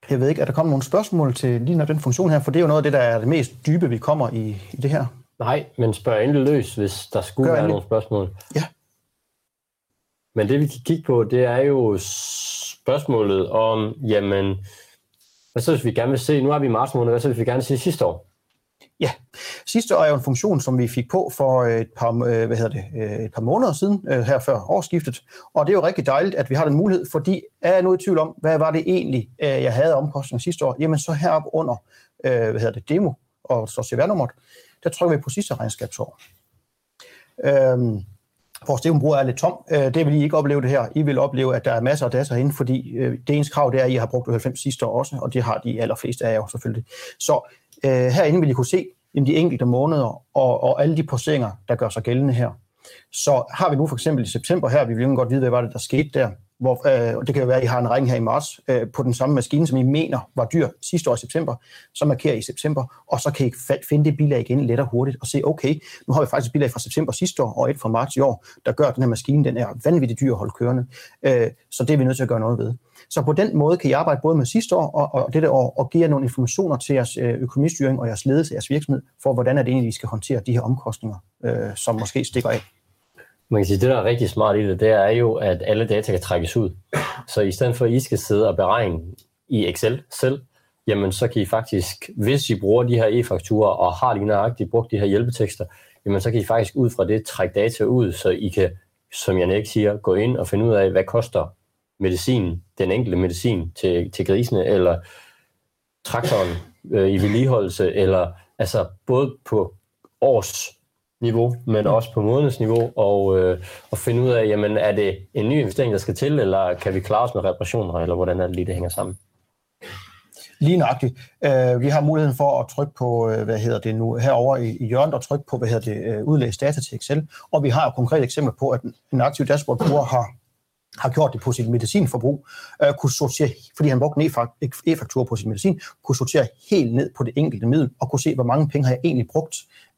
Jeg ved ikke, er der kommet nogle spørgsmål til lige når den funktion her? For det er jo noget af det, der er det mest dybe, vi kommer i, i det her. Nej, men spørg endelig løs, hvis der skulle Gør være endelig. nogle spørgsmål. Ja. Men det, vi kan kigge på, det er jo spørgsmålet om, jamen, hvad så hvis vi gerne vil se, nu har vi i marts måned, hvad så hvis vi gerne vil se sidste år? Ja, sidste år er jo en funktion, som vi fik på for øh, et par, øh, hvad hedder det, øh, et par måneder siden, her før årsskiftet. Og det er jo rigtig dejligt, at vi har den mulighed, fordi er jeg nu i tvivl om, hvad var det egentlig, jeg havde omkostninger sidste år? Jamen så heroppe under, hvad hedder det, demo og så cvr der trykker vi på sidste regnskabsår. Øhm, vores demobrug er lidt tom. Øh, det vil I ikke opleve det her. I vil opleve, at der er masser af data herinde, fordi øh, det eneste krav det er, at I har brugt 90 sidste år også, og det har de allerfleste af jer selvfølgelig. Så øh, herinde vil I kunne se jamen, de enkelte måneder og, og alle de poseringer, der gør sig gældende her. Så har vi nu for eksempel i september her, vi vil jo godt vide, hvad var det, der skete der. Hvor, øh, det kan jo være, at I har en regning her i marts øh, på den samme maskine, som I mener var dyr sidste år i september. Så markerer I i september, og så kan I finde det bilag igen let og hurtigt og se, okay, nu har vi faktisk et bilag fra september sidste år og et fra marts i år, der gør, at den her maskine den er vanvittigt dyr at holde kørende. Øh, så det er vi nødt til at gøre noget ved. Så på den måde kan I arbejde både med sidste år og, og dette år, og give jer nogle informationer til jeres øh, økonomistyring og jeres ledelse af jeres virksomhed, for hvordan er det egentlig, I skal håndtere de her omkostninger, øh, som måske stikker af. Man kan sige, det der er rigtig smart i det, det er jo, at alle data kan trækkes ud. Så i stedet for, at I skal sidde og beregne i Excel selv, jamen så kan I faktisk, hvis I bruger de her e-fakturer og har lige nøjagtigt brugt de her hjælpetekster, jamen så kan I faktisk ud fra det trække data ud, så I kan, som jeg ikke siger, gå ind og finde ud af, hvad koster medicin, den enkelte medicin til, til grisene, eller traktoren øh, i vedligeholdelse, eller altså både på års niveau, men også på månedsniveau, og, øh, og finde ud af, jamen er det en ny investering, der skal til, eller kan vi klare os med reparationer, eller hvordan er det lige, det hænger sammen? Lige nøjagtigt. Uh, vi har muligheden for at trykke på, uh, hvad hedder det nu, herover i, i hjørnet, og trykke på, hvad hedder det, uh, udlæse data til Excel. Og vi har et konkret eksempel på, at en aktiv dashboard-bruger har har gjort det på sit medicinforbrug, øh, kunne sortere, fordi han brugte en e-faktur på sin medicin, kunne sortere helt ned på det enkelte middel, og kunne se, hvor mange penge har jeg egentlig brugt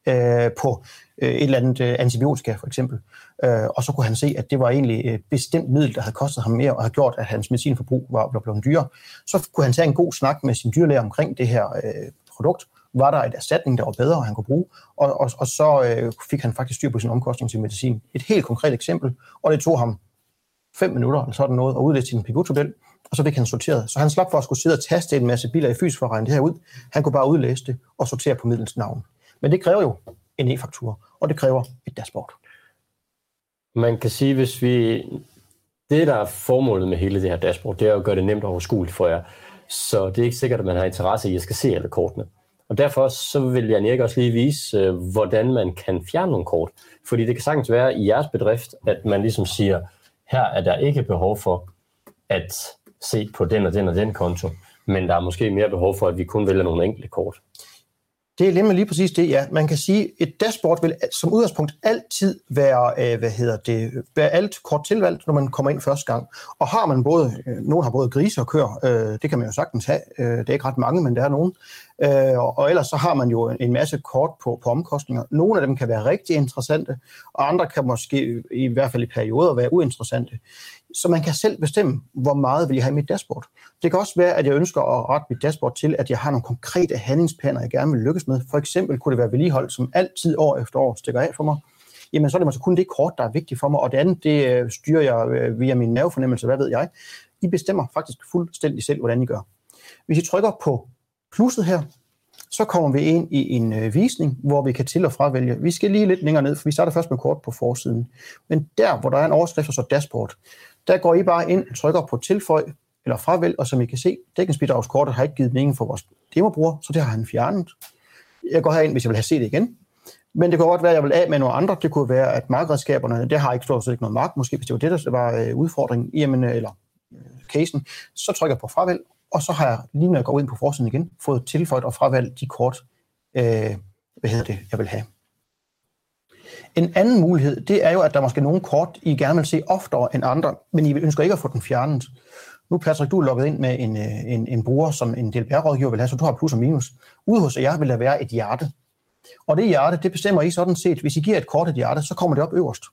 øh, på øh, et eller andet øh, antibiotika for eksempel. Øh, og så kunne han se, at det var egentlig et bestemt middel, der havde kostet ham mere, og havde gjort, at hans medicinforbrug var, var blevet dyrere. Så kunne han tage en god snak med sin dyrlæge omkring det her øh, produkt, var der et erstatning, der var bedre, han kunne bruge, og, og, og så øh, fik han faktisk styr på sin omkostning til medicin. Et helt konkret eksempel, og det tog ham fem minutter, eller sådan noget, og udlæste sin pivot-tabel, og så fik han sorteret. Så han slap for at skulle sidde og taste en masse biler i fys for at regne det her ud. Han kunne bare udlæse det og sortere på middels navn. Men det kræver jo en e-faktur, og det kræver et dashboard. Man kan sige, hvis vi... Det, der er formålet med hele det her dashboard, det er at gøre det nemt og overskueligt for jer. Så det er ikke sikkert, at man har interesse i, at jeg skal se alle kortene. Og derfor så vil jeg ikke også lige vise, øh, hvordan man kan fjerne nogle kort. Fordi det kan sagtens være i jeres bedrift, at man ligesom siger, her er der ikke behov for at se på den og den og den konto, men der er måske mere behov for, at vi kun vælger nogle enkelte kort. Det er nemlig lige præcis det, ja. Man kan sige, at et dashboard vil som udgangspunkt altid være, øh, hvad hedder det, være alt kort tilvalgt, når man kommer ind første gang. Og har man både, øh, nogen har både grise og køer, øh, det kan man jo sagtens have, det er ikke ret mange, men der er nogen. Og ellers så har man jo en masse kort på, på omkostninger. Nogle af dem kan være rigtig interessante, og andre kan måske i hvert fald i perioder være uinteressante så man kan selv bestemme, hvor meget vil jeg have i mit dashboard. Det kan også være, at jeg ønsker at rette mit dashboard til, at jeg har nogle konkrete handlingsplaner, jeg gerne vil lykkes med. For eksempel kunne det være vedligehold, som altid år efter år stikker af for mig. Jamen, så er det måske kun det kort, der er vigtigt for mig, og det andet, det øh, styrer jeg øh, via min nervefornemmelse, hvad ved jeg. I bestemmer faktisk fuldstændig selv, hvordan I gør. Hvis I trykker på plusset her, så kommer vi ind i en øh, visning, hvor vi kan til- og fravælge. Vi skal lige lidt længere ned, for vi starter først med kort på forsiden. Men der, hvor der er en overskrift og så dashboard, der går I bare ind, trykker på tilføj eller fravælg, og som I kan se, dækningsbidragskortet har ikke givet mening for vores demobruger, så det har han fjernet. Jeg går herind, hvis jeg vil have set det igen. Men det kunne godt være, at jeg vil af med nogle andre. Det kunne være, at markedskaberne, det har ikke stort set ikke noget mark. Måske hvis det var det, der var øh, udfordringen, jamen, øh, eller øh, casen, så trykker jeg på fravalg, og så har jeg, lige når jeg går ind på forsiden igen, fået tilføjet og fravalgt de kort, øh, hvad hedder det, jeg vil have. En anden mulighed, det er jo, at der er måske nogle kort, I gerne vil se oftere end andre, men I ønsker ikke at få den fjernet. Nu, Patrick, du er logget ind med en, øh, en, en bruger, som en DLBR-rådgiver vil have, så du har plus og minus. Ude hos jer vil der være et hjerte. Og det hjerte, det bestemmer I sådan set, hvis I giver et kort et hjerte, så kommer det op øverst.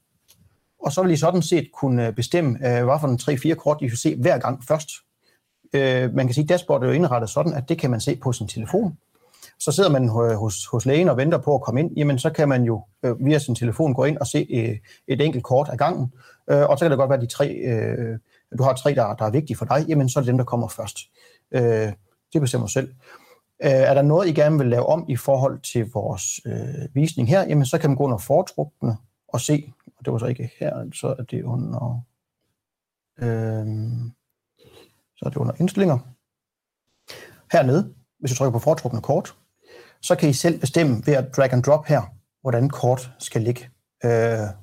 Og så vil I sådan set kunne øh, bestemme, øh, hvad for en 3-4 kort, I vil se hver gang først. Man kan sige, at dashboardet er jo indrettet sådan, at det kan man se på sin telefon. Så sidder man øh, hos, hos lægen og venter på at komme ind, jamen så kan man jo øh, via sin telefon gå ind og se øh, et enkelt kort ad gangen. Øh, og så kan det godt være, at de tre, øh, du har tre, der, der er vigtige for dig, jamen så er det dem, der kommer først. Øh, det bestemmer selv. Øh, er der noget, I gerne vil lave om i forhold til vores øh, visning her, jamen så kan man gå under foretrukne og se, og det var så ikke her, så er det under, øh, så er det under indstillinger. Hernede, hvis du trykker på foretrukne kort, så kan I selv bestemme ved at drag and drop her, hvordan kort skal ligge, øh,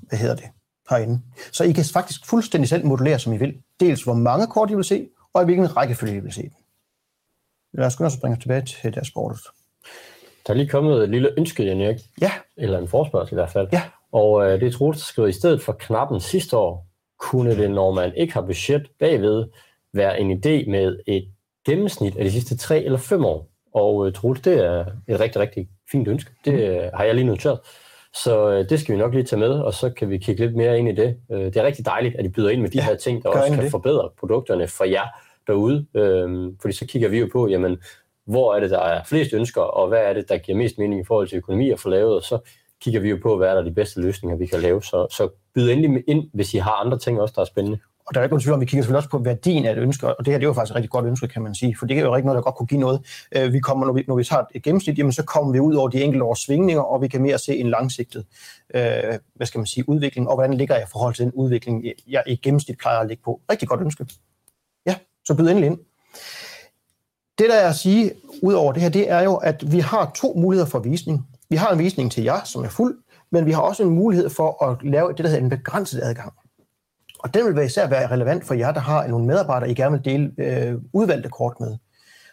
hvad hedder det, herinde. Så I kan faktisk fuldstændig selv modellere, som I vil. Dels hvor mange kort I vil se, og i hvilken rækkefølge I vil se dem. Lad os også bringe os tilbage til dashboardet. Der er lige kommet et lille ønske, Jan Erik. Ja. Eller en forspørgsel i hvert fald. Ja. Og øh, det er Troels, der skriver, i stedet for knappen sidste år, kunne det, når man ikke har budget bagved, være en idé med et gennemsnit af de sidste tre eller fem år. Og øh, Troels, det er et rigtig, rigtig fint ønske. Det mm. øh, har jeg lige noteret. Så øh, det skal vi nok lige tage med, og så kan vi kigge lidt mere ind i det. Øh, det er rigtig dejligt, at I byder ind med de ja, her ting, der også kan det. forbedre produkterne for jer derude. Øh, fordi så kigger vi jo på, jamen, hvor er det, der er flest ønsker, og hvad er det, der giver mest mening i forhold til økonomi at få lavet, og så kigger vi jo på, hvad er der de bedste løsninger, vi kan lave. Så, så byd endelig ind, hvis I har andre ting også, der er spændende. Og der er ikke nogen tvivl om, vi kigger selvfølgelig også på værdien af et ønske, og det her det er jo faktisk et rigtig godt ønske, kan man sige, for det er jo rigtig noget, der godt kunne give noget. Øh, vi kommer, når, vi, når vi tager et gennemsnit, jamen, så kommer vi ud over de enkelte års svingninger, og vi kan mere se en langsigtet øh, hvad skal man sige, udvikling, og hvordan ligger jeg i forhold til den udvikling, jeg i gennemsnit plejer at ligge på. Rigtig godt ønske. Ja, så byd endelig ind. Det, der er at sige ud over det her, det er jo, at vi har to muligheder for visning. Vi har en visning til jer, som er fuld, men vi har også en mulighed for at lave det, der hedder en begrænset adgang. Og den vil være især være relevant for jer, der har nogle medarbejdere, I gerne vil dele øh, udvalgte kort med.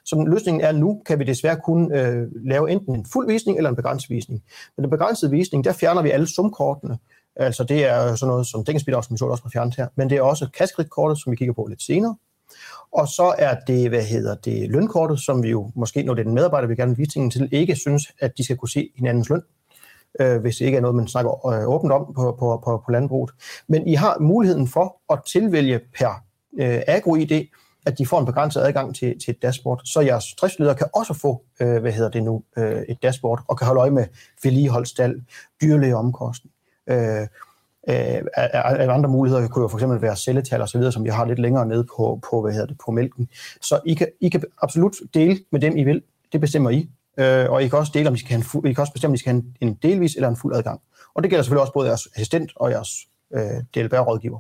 Som løsningen er nu, kan vi desværre kun øh, lave enten en fuld visning eller en begrænset visning. Men den begrænsede visning, der fjerner vi alle sumkortene. Altså det er sådan noget som dækkensbidrag, som vi så også har fjernet her. Men det er også kaskritkortet, som vi kigger på lidt senere. Og så er det, hvad hedder det, lønkortet, som vi jo måske, når det er den medarbejder, vi gerne vil vise til, ikke synes, at de skal kunne se hinandens løn øh, hvis det ikke er noget, man snakker øh, åbent om på, på, på, på landbruget. Men I har muligheden for at tilvælge per øh, agro-ID, at de får en begrænset adgang til, til et dashboard, så jeres driftsledere kan også få, øh, hvad hedder det nu, øh, et dashboard, og kan holde øje med vedligeholdstal, dyrlæge omkostning. Øh, øh, af andre muligheder kunne jo for eksempel være celletal og så videre, som vi har lidt længere nede på, på, hvad hedder det, på mælken. Så I kan, I kan absolut dele med dem, I vil. Det bestemmer I. Øh, og I kan også dele, om I, skal have en fuld, I kan også bestemme, om I skal have en, en delvis eller en fuld adgang. Og det gælder selvfølgelig også både jeres assistent og jeres øh, DLBR-rådgiver.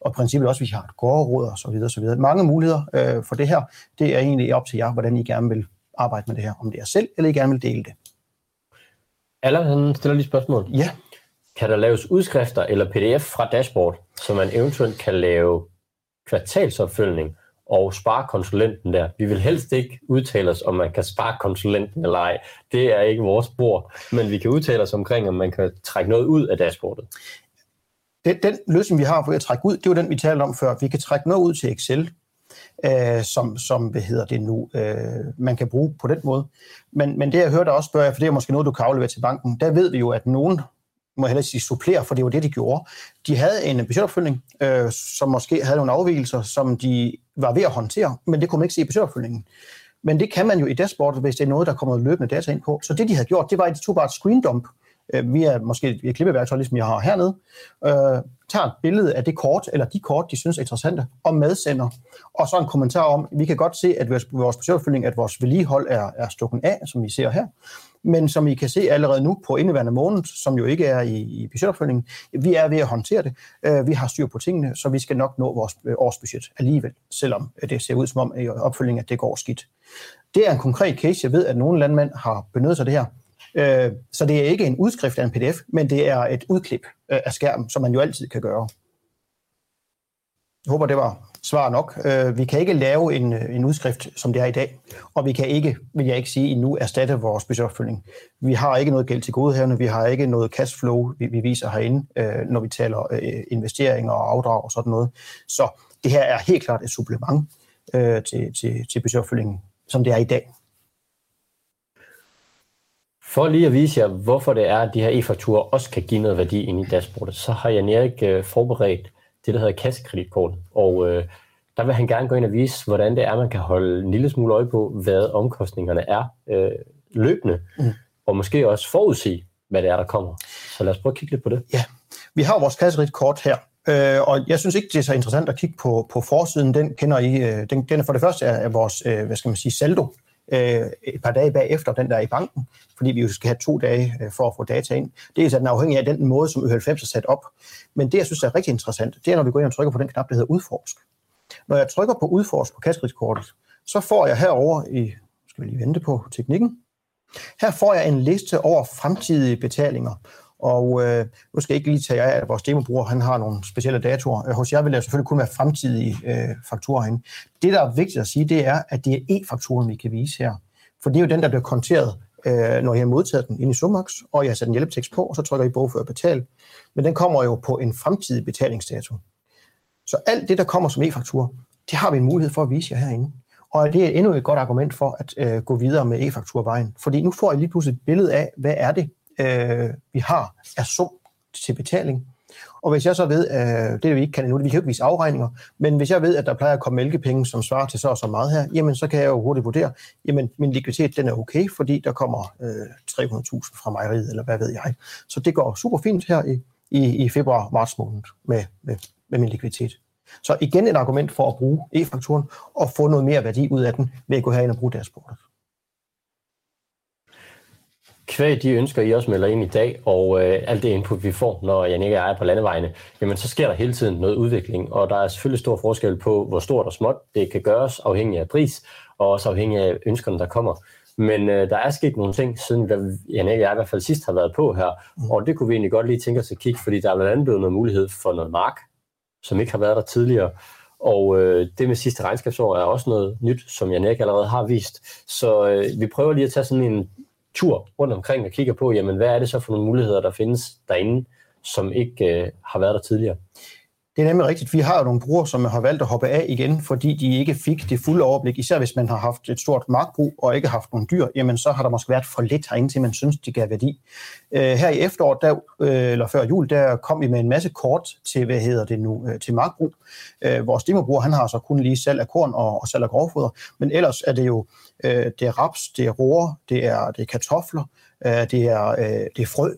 Og princippet også, hvis I har et gårdråd og så videre, så videre. Mange muligheder øh, for det her. Det er egentlig op til jer, hvordan I gerne vil arbejde med det her. Om det er selv, eller I gerne vil dele det. Allan, han stiller lige spørgsmål. Ja. Kan der laves udskrifter eller pdf fra dashboard, så man eventuelt kan lave kvartalsopfølgning og spare konsulenten der. Vi vil helst ikke udtale os, om man kan spare konsulenten eller ej. Det er ikke vores bord, men vi kan udtale os omkring, om man kan trække noget ud af dashboardet. Den, den løsning, vi har for at trække ud, det var den, vi talte om før. Vi kan trække noget ud til Excel, øh, som, som hvad hedder det nu, øh, man kan bruge på den måde. Men, men det, jeg hørte også spørge, for det er måske noget, du kan aflevere til banken, der ved vi jo, at nogen må jeg hellere sige supplere, for det var det, de gjorde. De havde en budgetopfølgning, øh, som måske havde nogle afvielser, som de var ved at håndtere, men det kunne man ikke se i budgetopfølgningen. Men det kan man jo i dashboardet, hvis det er noget, der kommer løbende data ind på. Så det, de havde gjort, det var, at de tog bare et screen dump øh, via måske et klippeværktøj, ligesom jeg har hernede, øh, tager et billede af det kort, eller de kort, de synes er interessante, og medsender. Og så en kommentar om, vi kan godt se, at vores, vores at vores vedligehold er, er stukken af, som vi ser her men som I kan se allerede nu på indeværende måned, som jo ikke er i, i budgetopfølgingen, vi er ved at håndtere det. Øh, vi har styr på tingene, så vi skal nok nå vores øh, årsbudget alligevel, selvom det ser ud som om øh, i opfølgingen, at det går skidt. Det er en konkret case. Jeg ved, at nogle landmænd har benyttet sig af det her. Øh, så det er ikke en udskrift af en pdf, men det er et udklip øh, af skærmen, som man jo altid kan gøre. Jeg håber, det var svar nok. Øh, vi kan ikke lave en, øh, en udskrift, som det er i dag, og vi kan ikke, vil jeg ikke sige, endnu erstatte vores budgetopfølgning. Vi har ikke noget gæld til godhavne, vi har ikke noget cashflow, vi, vi viser herinde, øh, når vi taler øh, investeringer og afdrag og sådan noget. Så det her er helt klart et supplement til, til, til budgetopfølgningen, som det er i dag. For lige at vise jer, hvorfor det er, at de her e-fakturer også kan give noget værdi ind i dashboardet, så har Jan Erik øh, forberedt det, der hedder kassekreditkortet. Og øh, der vil han gerne gå ind og vise, hvordan det er, man kan holde en lille smule øje på, hvad omkostningerne er øh, løbende, mm. og måske også forudsige, hvad det er, der kommer. Så lad os prøve at kigge lidt på det. Ja, vi har vores kassekredit-kort her, Øh, og jeg synes ikke, det er så interessant at kigge på, på forsiden. Den kender I. Øh, den, den er for det første er, er vores, øh, hvad skal man sige, saldo øh, et par dage bagefter den der er i banken, fordi vi jo skal have to dage øh, for at få data ind. Det er sådan afhængig af den måde, som Ø90 er sat op. Men det, jeg synes er rigtig interessant, det er, når vi går ind og trykker på den knap, der hedder udforsk. Når jeg trykker på udforsk på kassekreditkortet, så får jeg herover i, skal vi lige vente på teknikken, her får jeg en liste over fremtidige betalinger. Og øh, nu skal jeg ikke lige tage jer af, at vores demobruger han har nogle specielle datoer. Øh, hos jer vil der selvfølgelig kun være fremtidige øh, fakturer herinde. Det, der er vigtigt at sige, det er, at det er e-fakturen, vi kan vise her. For det er jo den, der bliver konteret, øh, når I har modtaget den ind i Sumax, og jeg har sat en hjælpetekst på, og så trykker I bogfør betal. Men den kommer jo på en fremtidig betalingsdato. Så alt det, der kommer som e-faktur, det har vi en mulighed for at vise jer herinde. Og det er endnu et godt argument for at øh, gå videre med e-fakturvejen. Fordi nu får I lige pludselig et billede af, hvad er det, øh, vi har er sum til betaling. Og hvis jeg så ved, øh, det vi ikke kan endnu, vi kan jo ikke vise afregninger, men hvis jeg ved, at der plejer at komme mælkepenge, som svarer til så og så meget her, jamen så kan jeg jo hurtigt vurdere, jamen min likviditet den er okay, fordi der kommer øh, 300.000 fra mejeriet, eller hvad ved jeg. Så det går super fint her i, i, i februar-marts måned med, med, med min likviditet. Så igen et argument for at bruge e-fakturen og få noget mere værdi ud af den ved at gå herind og bruge dashboardet kvæg de ønsker, I også melder ind i dag, og øh, alt det input, vi får, når Jan ikke er på landevejene, jamen så sker der hele tiden noget udvikling, og der er selvfølgelig stor forskel på, hvor stort og småt det kan gøres, afhængig af pris, og også afhængig af ønskerne, der kommer. Men øh, der er sket nogle ting, siden der, Jan ikke i hvert fald sidst har været på her, mm. og det kunne vi egentlig godt lige tænke os at kigge, fordi der er blandt andet blevet noget mulighed for noget mark, som ikke har været der tidligere, og øh, det med sidste regnskabsår er også noget nyt, som Jan Erik allerede har vist. Så øh, vi prøver lige at tage sådan en tur rundt omkring og kigger på, jamen hvad er det så for nogle muligheder, der findes derinde, som ikke øh, har været der tidligere. Det er nemlig rigtigt. Vi har jo nogle brugere, som har valgt at hoppe af igen, fordi de ikke fik det fulde overblik. Især hvis man har haft et stort markbrug og ikke haft nogle dyr, jamen så har der måske været for lidt herinde, til man synes, det gav værdi. Øh, her i efteråret, der, øh, eller før jul, der kom vi med en masse kort til, hvad hedder det nu, øh, til markbrug. Øh, vores demobruger, han har så kun lige salg af korn og, og salg af grovfoder, men ellers er det jo, øh, det er raps, det er roer, det er, det er kartofler, øh, det, er, øh, det er frø,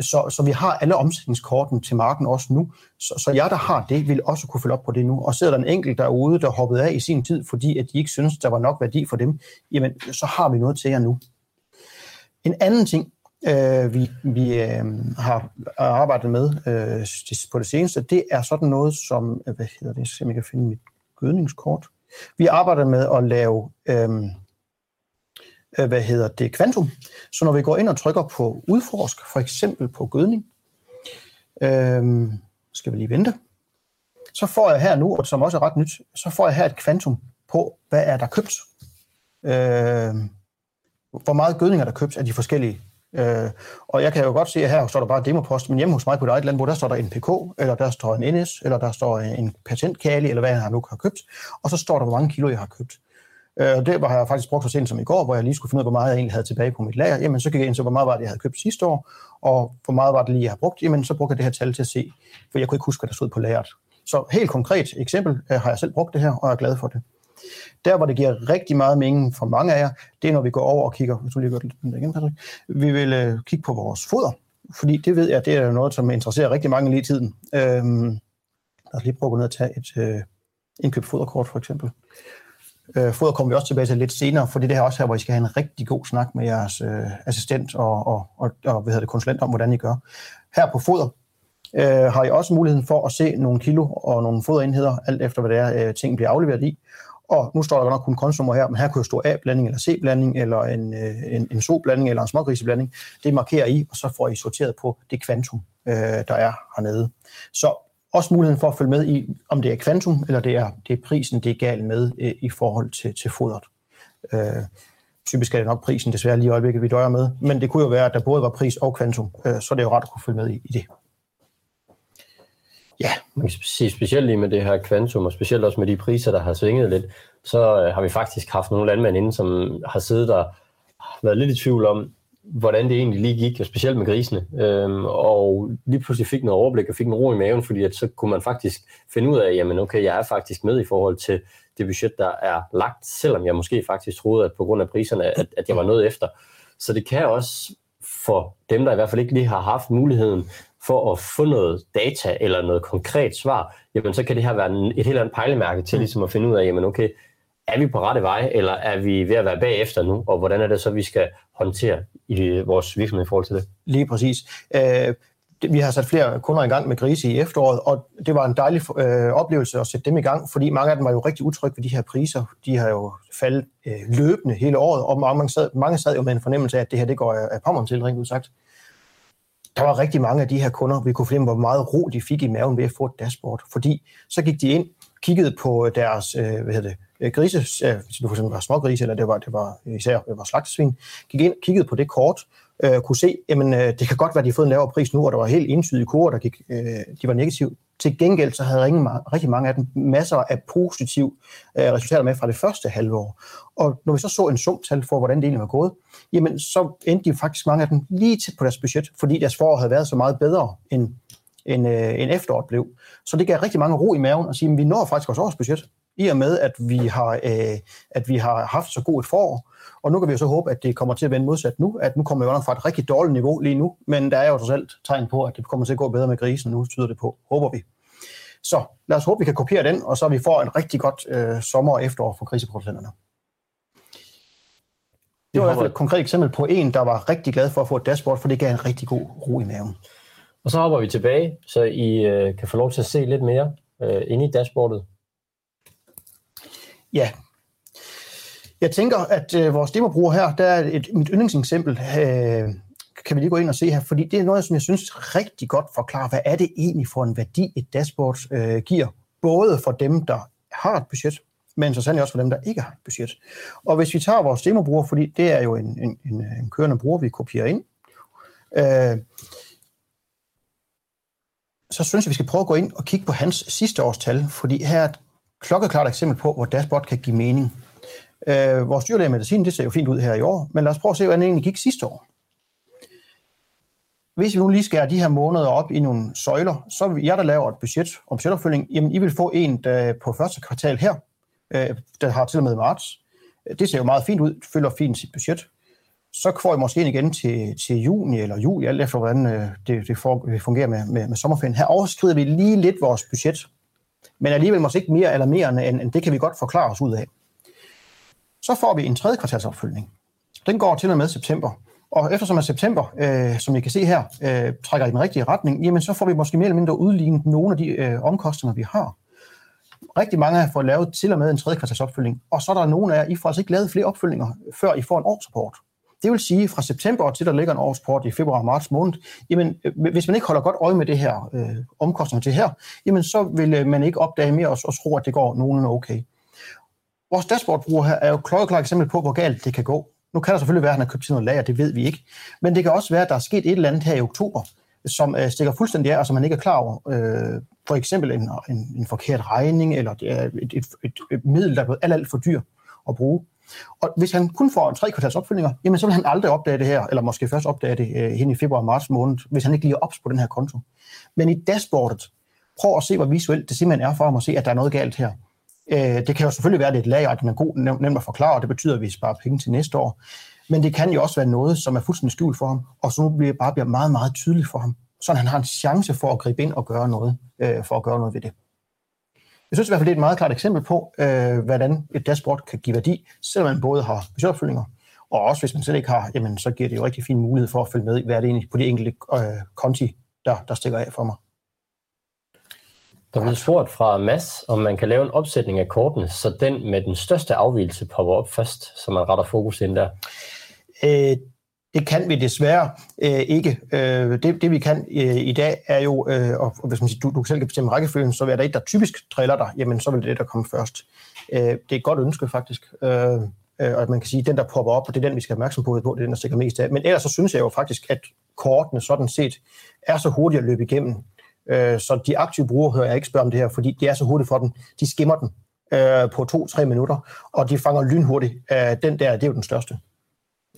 så, så vi har alle omsætningskorten til marken også nu. Så, så jeg, der har det, vil også kunne følge op på det nu. Og sidder der en enkelt derude, der hoppede af i sin tid, fordi at de ikke synes, der var nok værdi for dem, jamen så har vi noget til jer nu. En anden ting, øh, vi, vi øh, har arbejdet med øh, på det seneste, det er sådan noget som, øh, hvad hedder det, så jeg kan finde mit gødningskort. Vi arbejder med at lave øh, Øh, Øh, hvad hedder det, kvantum. Så når vi går ind og trykker på udforsk, for eksempel på gødning, øh, skal vi lige vente, så får jeg her nu, og som også er ret nyt, så får jeg her et kvantum på, hvad er der købt. Øh, hvor meget gødning er der købt af de forskellige. Øh, og jeg kan jo godt se, at her står der bare demopost, men hjemme hos mig på et eget land, hvor der står der en PK, eller der står en NS, eller der står en patentkali, eller hvad jeg nu har købt, og så står der, hvor mange kilo jeg har købt. Øh, og det har jeg faktisk brugt så sent som i går, hvor jeg lige skulle finde ud af, hvor meget jeg egentlig havde tilbage på mit lager. Jamen, så gik jeg ind til, hvor meget var det, jeg havde købt sidste år, og hvor meget var det lige, jeg har brugt. Jamen, så brugte jeg det her tal til at se, for jeg kunne ikke huske, hvad der stod på lageret. Så helt konkret eksempel øh, har jeg selv brugt det her, og er glad for det. Der, hvor det giver rigtig meget mening for mange af jer, det er, når vi går over og kigger, hvis du lige gør det igen, Patrick. Vi vil øh, kigge på vores foder, fordi det ved jeg, det er noget, som interesserer rigtig mange lige i tiden. Øhm, lad os lige prøve at gå ned og tage et øh, indkøbt foderkort, for eksempel. Øh, foder kommer vi også tilbage til lidt senere, for det er også her, hvor I skal have en rigtig god snak med jeres øh, assistent og, og, og, og hvad hedder det, konsulent om, hvordan I gør. Her på foder øh, har I også muligheden for at se nogle kilo og nogle foderenheder, alt efter hvad det er, øh, ting bliver afleveret i. og nu står der nok kun konsummer her, men her kunne jo stå A-blanding eller C-blanding, eller en, øh, en, en so-blanding eller en smågriseblanding. Det markerer I, og så får I sorteret på det kvantum, øh, der er hernede. Så også muligheden for at følge med i, om det er kvantum, eller det er, det er prisen, det er galt med øh, i forhold til, til fodret. Øh, typisk er det nok prisen desværre lige i øjeblikket, vi døjer med, men det kunne jo være, at der både var pris og kvantum, øh, så det er jo rart at kunne følge med i, i det. Ja. Man kan sige specielt lige med det her kvantum, og specielt også med de priser, der har svinget lidt, så øh, har vi faktisk haft nogle landmænd inde, som har siddet der været lidt i tvivl om, hvordan det egentlig lige gik, og specielt med grisene. Øhm, og lige pludselig fik noget overblik og fik en ro i maven, fordi at så kunne man faktisk finde ud af, jamen okay, jeg er faktisk med i forhold til det budget, der er lagt, selvom jeg måske faktisk troede, at på grund af priserne, at, at jeg var noget efter. Så det kan også for dem, der i hvert fald ikke lige har haft muligheden for at få noget data eller noget konkret svar, jamen så kan det her være et helt andet pejlemærke til ligesom at finde ud af, jamen okay, er vi på rette vej, eller er vi ved at være bagefter nu, og hvordan er det så, vi skal håndtere i vores virksomhed i forhold til det? Lige præcis. Øh, vi har sat flere kunder i gang med grise i efteråret, og det var en dejlig øh, oplevelse at sætte dem i gang, fordi mange af dem var jo rigtig utrygge ved de her priser. De har jo faldet øh, løbende hele året, og mange sad, mange sad jo med en fornemmelse af, at det her det går af pommeren til, rent udsagt. Der var rigtig mange af de her kunder, vi kunne fornemme, hvor meget ro de fik i maven ved at få et dashboard, fordi så gik de ind, kiggede på deres øh, hvad hedder det, øh, grise, hvis det for eksempel var smågrise, eller det var, det var øh, især det var slagtesvin, gik ind, kiggede på det kort, øh, kunne se, jamen øh, det kan godt være, at de har fået en lavere pris nu, og der var helt entydige kurver, der gik, øh, de var negative. Til gengæld så havde ingen, rigtig mange af dem masser af positive øh, resultater med fra det første halve år. Og når vi så så en sumtal for, hvordan det egentlig var gået, jamen så endte de faktisk mange af dem lige tæt på deres budget, fordi deres forår havde været så meget bedre, end, end, øh, end efteråret blev. Så det gav rigtig mange ro i maven at sige, at vi når faktisk vores årsbudget, i og med, at vi har, øh, at vi har haft så god et forår, og nu kan vi jo så håbe, at det kommer til at vende modsat nu, at nu kommer vi under fra et rigtig dårligt niveau lige nu, men der er jo trods alt tegn på, at det kommer til at gå bedre med grisen, nu tyder det på, håber vi. Så lad os håbe, vi kan kopiere den, og så vi får en rigtig godt øh, sommer og efterår for kriseproducenterne. Det var i hvert fald et konkret eksempel på en, der var rigtig glad for at få et dashboard, for det gav en rigtig god ro i maven. Og så hopper vi tilbage, så I øh, kan få lov til at se lidt mere øh, inde i dashboardet. Ja, jeg tænker, at øh, vores demobruger her, der er et, mit yndlingseksempel, øh, kan vi lige gå ind og se her, fordi det er noget, som jeg synes rigtig godt forklarer, hvad er det egentlig for en værdi, et dashboard øh, giver, både for dem, der har et budget, men så sandelig også for dem, der ikke har et budget. Og hvis vi tager vores demobruger, fordi det er jo en, en, en, en kørende bruger, vi kopierer ind, øh, så synes jeg, vi skal prøve at gå ind og kigge på hans sidste års tal, fordi her klokkeklart eksempel på, hvor dashboard kan give mening. Øh, vores dyrlæge medicin, det ser jo fint ud her i år, men lad os prøve at se, hvordan det egentlig gik sidste år. Hvis vi nu lige skærer de her måneder op i nogle søjler, så vil jeg, der laver et budget om budgetopfølging, jamen I vil få en der på første kvartal her, øh, der har til og med marts. Det ser jo meget fint ud, følger fint sit budget. Så får I måske en igen til, til juni eller juli, alt efter hvordan øh, det, det, fungerer med, med, med sommerferien. Her overskrider vi lige lidt vores budget, men alligevel måske ikke mere alarmerende, end, end det kan vi godt forklare os ud af. Så får vi en tredje kvartalsopfølgning. Den går til og med september. Og eftersom at september, øh, som I kan se her, øh, trækker i den rigtige retning, jamen så får vi måske mere eller mindre udlignet nogle af de øh, omkostninger, vi har. Rigtig mange har fået lavet til og med en tredje kvartalsopfølgning, og så er der nogle af jer, I får altså ikke lavet flere opfølgninger, før I får en årsrapport. Det vil sige, fra september til der ligger en årsport i februar og marts måned, jamen, øh, hvis man ikke holder godt øje med det her øh, omkostninger til her, jamen, så vil øh, man ikke opdage mere og, og tro, at det går nogenlunde okay. Vores dashboardbruger her er jo klokkeklart eksempel på, hvor galt det kan gå. Nu kan der selvfølgelig være, at han har købt til noget lager, det ved vi ikke. Men det kan også være, at der er sket et eller andet her i oktober, som øh, stikker fuldstændig af, og som man ikke er klar over. Øh, for eksempel en, en, en forkert regning, eller det er et, et, et, et middel, der er blevet alt, alt for dyr at bruge. Og hvis han kun får en tre kvartals opfølgninger, jamen så vil han aldrig opdage det her, eller måske først opdage det øh, hen i februar og marts måned, hvis han ikke lige er ops på den her konto. Men i dashboardet, prøv at se, hvor visuelt det simpelthen er for ham at se, at der er noget galt her. Øh, det kan jo selvfølgelig være, lidt lager, at den er god, nemt at forklare, og det betyder, at vi sparer penge til næste år. Men det kan jo også være noget, som er fuldstændig skjult for ham, og som nu bliver, bare bliver meget, meget tydeligt for ham, så han har en chance for at gribe ind og gøre noget, øh, for at gøre noget ved det. Jeg synes i hvert fald, det er et meget klart eksempel på, øh, hvordan et dashboard kan give værdi, selvom man både har budgetopfølgninger, og også hvis man slet ikke har, jamen, så giver det jo rigtig fin mulighed for at følge med, hvad er det egentlig på de enkelte øh, konti, der, der stikker af for mig. Der er blevet spurgt fra Mads, om man kan lave en opsætning af kortene, så den med den største afvielse popper op først, så man retter fokus ind der. Øh, det kan vi desværre øh, ikke. Øh, det, det vi kan øh, i dag er jo, øh, og hvis man siger, du, du selv kan bestemme rækkefølgen, så er der et, der typisk trailer dig, jamen så vil det det, der komme først. Øh, det er et godt ønske faktisk, øh, og at man kan sige, at den, der popper op, og det er den, vi skal have opmærksom på, det er den, der stikker mest af. Men ellers så synes jeg jo faktisk, at kortene sådan set er så hurtige at løbe igennem. Øh, så de aktive brugere hører jeg ikke spørge om det her, fordi det er så hurtigt for dem. De skimmer den øh, på to-tre minutter, og de fanger lynhurtigt. Øh, den der, det er jo den største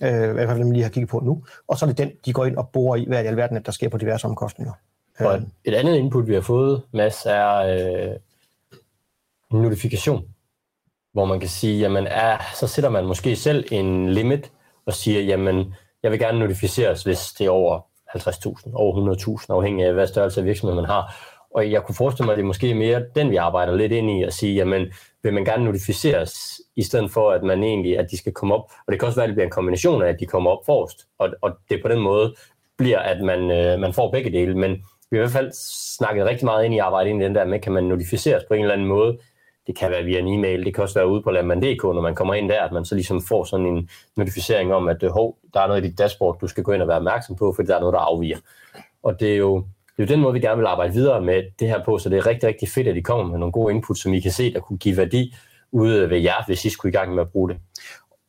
øh, i hvert fald dem lige har kigget på nu, og så er det den, de går ind og borer i, hvad i alverden, der sker på diverse omkostninger. Og et andet input, vi har fået, Mads, er øh, en notifikation, hvor man kan sige, jamen er, så sætter man måske selv en limit og siger, jamen jeg vil gerne notificeres, hvis det er over 50.000, over 100.000, afhængig af hvad størrelse af virksomhed man har. Og jeg kunne forestille mig, at det er måske mere den, vi arbejder lidt ind i, at sige, jamen vil man gerne notificeres, i stedet for at man egentlig, at de skal komme op. Og det kan også være, at det bliver en kombination af, at de kommer op forrest, og, og det på den måde bliver, at man, øh, man får begge dele. Men vi har i hvert fald snakket rigtig meget ind i arbejdet ind i den der med, kan man notificeres på en eller anden måde. Det kan være via en e-mail, det kan også være ude på Landman.dk, når man kommer ind der, at man så ligesom får sådan en notificering om, at øh, hov, der er noget i dit dashboard, du skal gå ind og være opmærksom på, fordi der er noget, der afviger. Og det er jo, det er jo den måde, vi gerne vil arbejde videre med det her på, så det er rigtig, rigtig fedt, at I kommer med nogle gode input, som I kan se, der kunne give værdi ude ved jer, hvis I skulle i gang med at bruge det.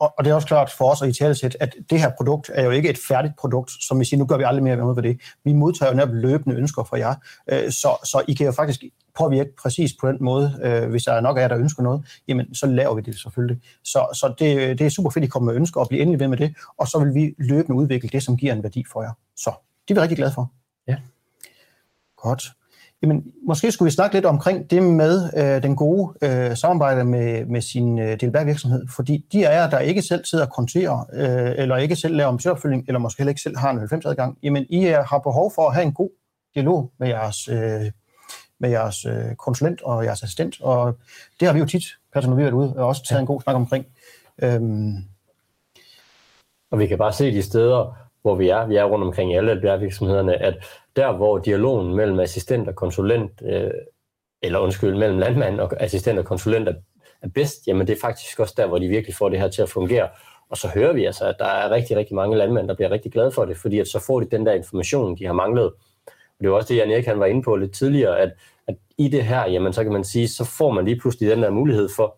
Og, og det er også klart for os at i talesæt, at det her produkt er jo ikke et færdigt produkt, som vi siger, nu gør vi aldrig mere noget ved det. Vi modtager jo netop løbende ønsker fra jer, øh, så, så I kan jo faktisk påvirke præcis på den måde. Øh, hvis der er nok af jer, der ønsker noget, jamen så laver vi det selvfølgelig. Så, så det, det er super fedt, at I kommer med ønsker og bliver endelig ved med det, og så vil vi løbende udvikle det, som giver en værdi for jer. Så det er vi rigtig glade for. Ja. Godt. Jamen, måske skulle vi snakke lidt omkring det med øh, den gode øh, samarbejde med, med sin øh, delværkvirksomhed, fordi de er jer, der ikke selv sidder og konterer, øh, eller ikke selv laver omsøgopfølging, eller måske heller ikke selv har en 90-adgang, jamen I er, har behov for at have en god dialog med jeres, øh, med jeres øh, konsulent og jeres assistent, og det har vi jo tit, Peter, når vi har været ude, og også taget ja. en god snak omkring. Øhm. Og vi kan bare se de steder, hvor vi er, vi er rundt omkring i alle virksomhederne, at der hvor dialogen mellem assistent og konsulent, øh, eller undskyld, mellem landmand og assistent og konsulent er, er bedst, jamen det er faktisk også der, hvor de virkelig får det her til at fungere. Og så hører vi altså, at der er rigtig, rigtig mange landmænd, der bliver rigtig glade for det, fordi at så får de den der information, de har manglet. Og det var også det, Jan Erik han var inde på lidt tidligere, at, at i det her, jamen så kan man sige, så får man lige pludselig den der mulighed for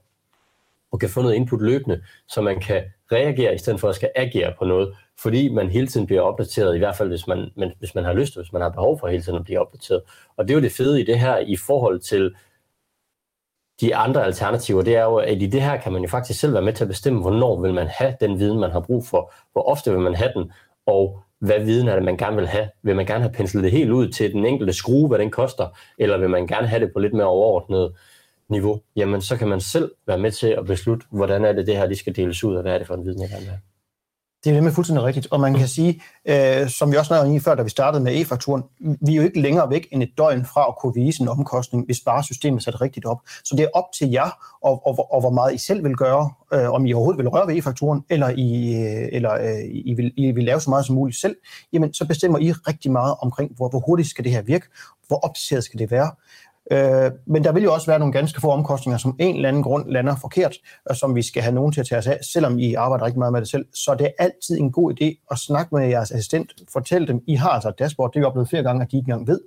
at kan få noget input løbende, så man kan reagere i stedet for at skal agere på noget fordi man hele tiden bliver opdateret, i hvert fald hvis man, men, hvis man har lyst, hvis man har behov for hele tiden at blive opdateret. Og det er jo det fede i det her i forhold til de andre alternativer, det er jo, at i det her kan man jo faktisk selv være med til at bestemme, hvornår vil man have den viden, man har brug for, hvor ofte vil man have den, og hvad viden er det, man gerne vil have. Vil man gerne have penslet det helt ud til den enkelte skrue, hvad den koster, eller vil man gerne have det på lidt mere overordnet niveau, jamen så kan man selv være med til at beslutte, hvordan er det, det her de skal deles ud, og hvad er det for en viden, jeg gerne vil have. Det er nemlig fuldstændig rigtigt, og man kan sige, øh, som vi også snakkede om før, da vi startede med e-fakturen, vi er jo ikke længere væk end et døgn fra at kunne vise en omkostning, hvis bare systemet er sat rigtigt op. Så det er op til jer, og, og, og hvor meget I selv vil gøre, øh, om I overhovedet vil røre ved e-fakturen, eller, I, øh, eller øh, I, vil, I vil lave så meget som muligt selv, jamen så bestemmer I rigtig meget omkring, hvor, hvor hurtigt skal det her virke, hvor opdateret skal det være. Øh, men der vil jo også være nogle ganske få omkostninger, som en eller anden grund lander forkert, og som vi skal have nogen til at tage os af, selvom I arbejder rigtig meget med det selv. Så det er altid en god idé at snakke med jeres assistent, Fortæl dem, I har altså et dashboard, det er vi oplevet flere gange, at de ikke engang ved,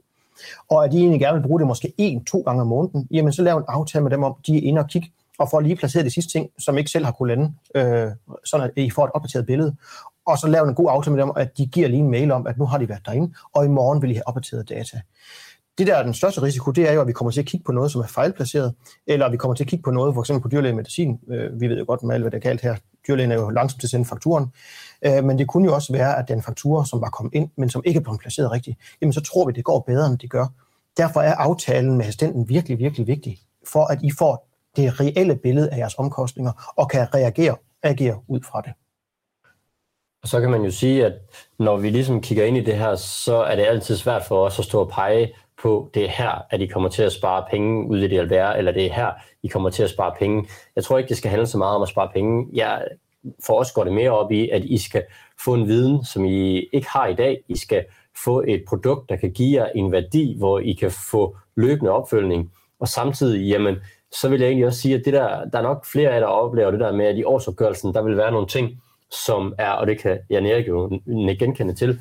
og at de egentlig gerne vil bruge det måske en, to gange om måneden, jamen så lav en aftale med dem om, de er inde og kigge, og får lige placeret de sidste ting, som ikke selv har kunne lande, øh, sådan at I får et opdateret billede. Og så lave en god aftale med dem, at de giver lige en mail om, at nu har de været derinde, og i morgen vil I have opdateret data det der er den største risiko, det er jo, at vi kommer til at kigge på noget, som er fejlplaceret, eller at vi kommer til at kigge på noget, for eksempel på dyrlægemedicin. Øh, vi ved jo godt med alt, hvad det er kaldt her. Dyrlægen er jo langsomt til at sende fakturen. Øh, men det kunne jo også være, at den faktura, som var kommet ind, men som ikke er blevet placeret rigtigt, jamen så tror vi, det går bedre, end det gør. Derfor er aftalen med assistenten virkelig, virkelig vigtig, for at I får det reelle billede af jeres omkostninger, og kan reagere agere ud fra det. Og så kan man jo sige, at når vi ligesom kigger ind i det her, så er det altid svært for os at stå og pege på, det er her, at I kommer til at spare penge ud i det alvær, eller det er her, I kommer til at spare penge. Jeg tror ikke, det skal handle så meget om at spare penge. Jeg, for os går det mere op i, at I skal få en viden, som I ikke har i dag. I skal få et produkt, der kan give jer en værdi, hvor I kan få løbende opfølgning, og samtidig, jamen, så vil jeg egentlig også sige, at det der, der er nok flere af jer, der oplever det der med, at i årsopgørelsen, der vil være nogle ting, som er, og det kan jeg Erik jo genkende til,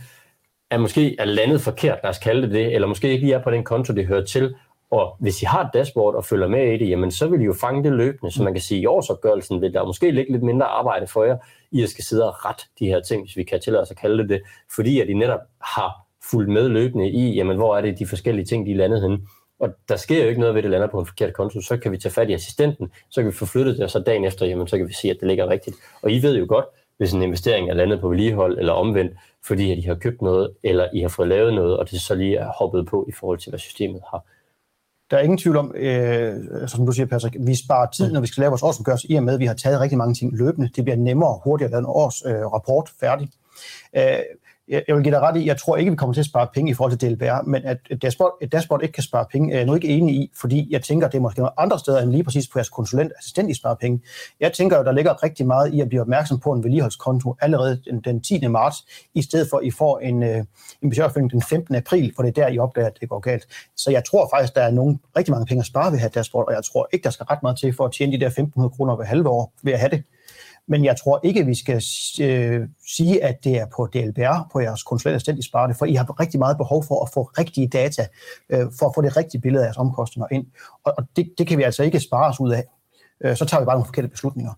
er måske er landet forkert, lad os kalde det det, eller måske ikke lige er på den konto, det hører til, og hvis I har et dashboard og følger med i det, jamen så vil I jo fange det løbende, så man kan sige, at i årsopgørelsen vil der måske ligge lidt mindre arbejde for jer, i skal sidde og rette de her ting, hvis vi kan tillade os at kalde det det, fordi at I netop har fulgt med løbende i, jamen hvor er det de forskellige ting, de er landet henne. Og der sker jo ikke noget ved, at det lander på en forkert konto, så kan vi tage fat i assistenten, så kan vi få flyttet det, og så dagen efter, jamen så kan vi se, at det ligger rigtigt. Og I ved jo godt, hvis en investering er landet på vedligehold eller omvendt, fordi at I har købt noget, eller I har fået lavet noget, og det så lige er hoppet på i forhold til, hvad systemet har der er ingen tvivl om, øh, som du siger, Patrick, vi sparer tid, når vi skal lave vores årsopgørelse, i og med, at vi har taget rigtig mange ting løbende. Det bliver nemmere og hurtigere at lave en års øh, rapport færdig. Øh, jeg vil give dig ret i, jeg tror ikke, vi kommer til at spare penge i forhold til DLBR, men at et dashboard, et dashboard ikke kan spare penge, er jeg nu ikke enig i, fordi jeg tænker, det er måske nogle andre steder end lige præcis på jeres konsulent assistent, I sparer penge. Jeg tænker jo, der ligger rigtig meget i at blive opmærksom på en vedligeholdskonto allerede den, den 10. marts, i stedet for, at I får en, øh, en budgetopfølging den 15. april, for det er der, I opdager, at det går galt. Så jeg tror faktisk, der er nogle, rigtig mange penge at spare ved at have dashboard, og jeg tror ikke, der skal ret meget til for at tjene de der 1.500 kroner hver halve år ved at have det. Men jeg tror ikke, vi skal øh, sige, at det er på DLBR, på jeres konsulent i Sparte, for I har rigtig meget behov for at få rigtige data, øh, for at få det rigtige billede af jeres omkostninger ind. Og, og det, det kan vi altså ikke spare os ud af. Øh, så tager vi bare nogle forkerte beslutninger.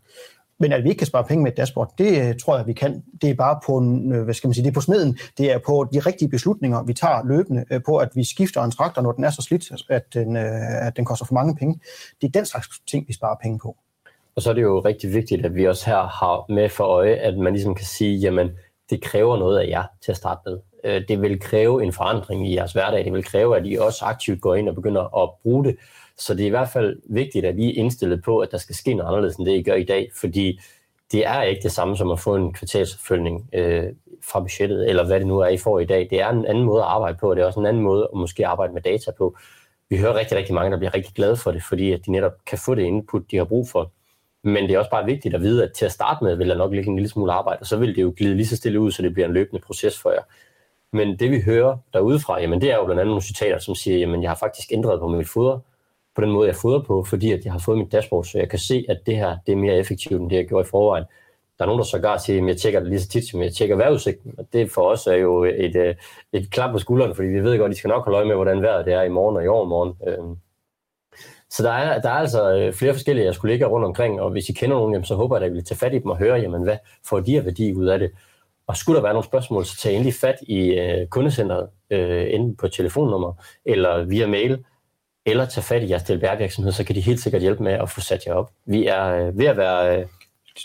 Men at vi ikke kan spare penge med et dashboard, det øh, tror jeg, vi kan. Det er bare på, en, øh, hvad skal man sige, det er på smeden. Det er på de rigtige beslutninger, vi tager løbende øh, på, at vi skifter en traktor, når den er så slidt, at den, at den koster for mange penge. Det er den slags ting, vi sparer penge på. Og så er det jo rigtig vigtigt, at vi også her har med for øje, at man ligesom kan sige, jamen, det kræver noget af jer til at starte med. Øh, det vil kræve en forandring i jeres hverdag. Det vil kræve, at I også aktivt går ind og begynder at bruge det. Så det er i hvert fald vigtigt, at I er indstillet på, at der skal ske noget anderledes end det, I gør i dag. Fordi det er ikke det samme som at få en kvartalsopfølgning øh, fra budgettet, eller hvad det nu er, I får i dag. Det er en anden måde at arbejde på, og det er også en anden måde at måske arbejde med data på. Vi hører rigtig, rigtig mange, der bliver rigtig glade for det, fordi at de netop kan få det input, de har brug for. Men det er også bare vigtigt at vide, at til at starte med vil der nok ligge en lille smule arbejde, og så vil det jo glide lige så stille ud, så det bliver en løbende proces for jer. Men det vi hører derudefra, jamen det er jo blandt andet nogle citater, som siger, jamen jeg har faktisk ændret på mit foder, på den måde jeg fodrer på, fordi at jeg har fået mit dashboard, så jeg kan se, at det her det er mere effektivt, end det jeg gjorde i forvejen. Der er nogen, der sågar siger, at jeg tjekker det lige så tit, som jeg tjekker vejrudsigten. Og det for os er jo et, øh, et, klap på skulderen, fordi vi ved godt, at de skal nok holde øje med, hvordan vejret det er i morgen og i overmorgen. Øhm, så der er, der er altså øh, flere forskellige jeres kollegaer rundt omkring, og hvis I kender nogen, jamen, så håber jeg, at I vil tage fat i dem og høre, jamen, hvad får de af værdi ud af det. Og skulle der være nogle spørgsmål, så tag endelig fat i uh, kundecenteret, uh, enten på telefonnummer eller via mail, eller tag fat i jeres DLBR-virksomhed, så kan de helt sikkert hjælpe med at få sat jer op. Vi er uh, ved at være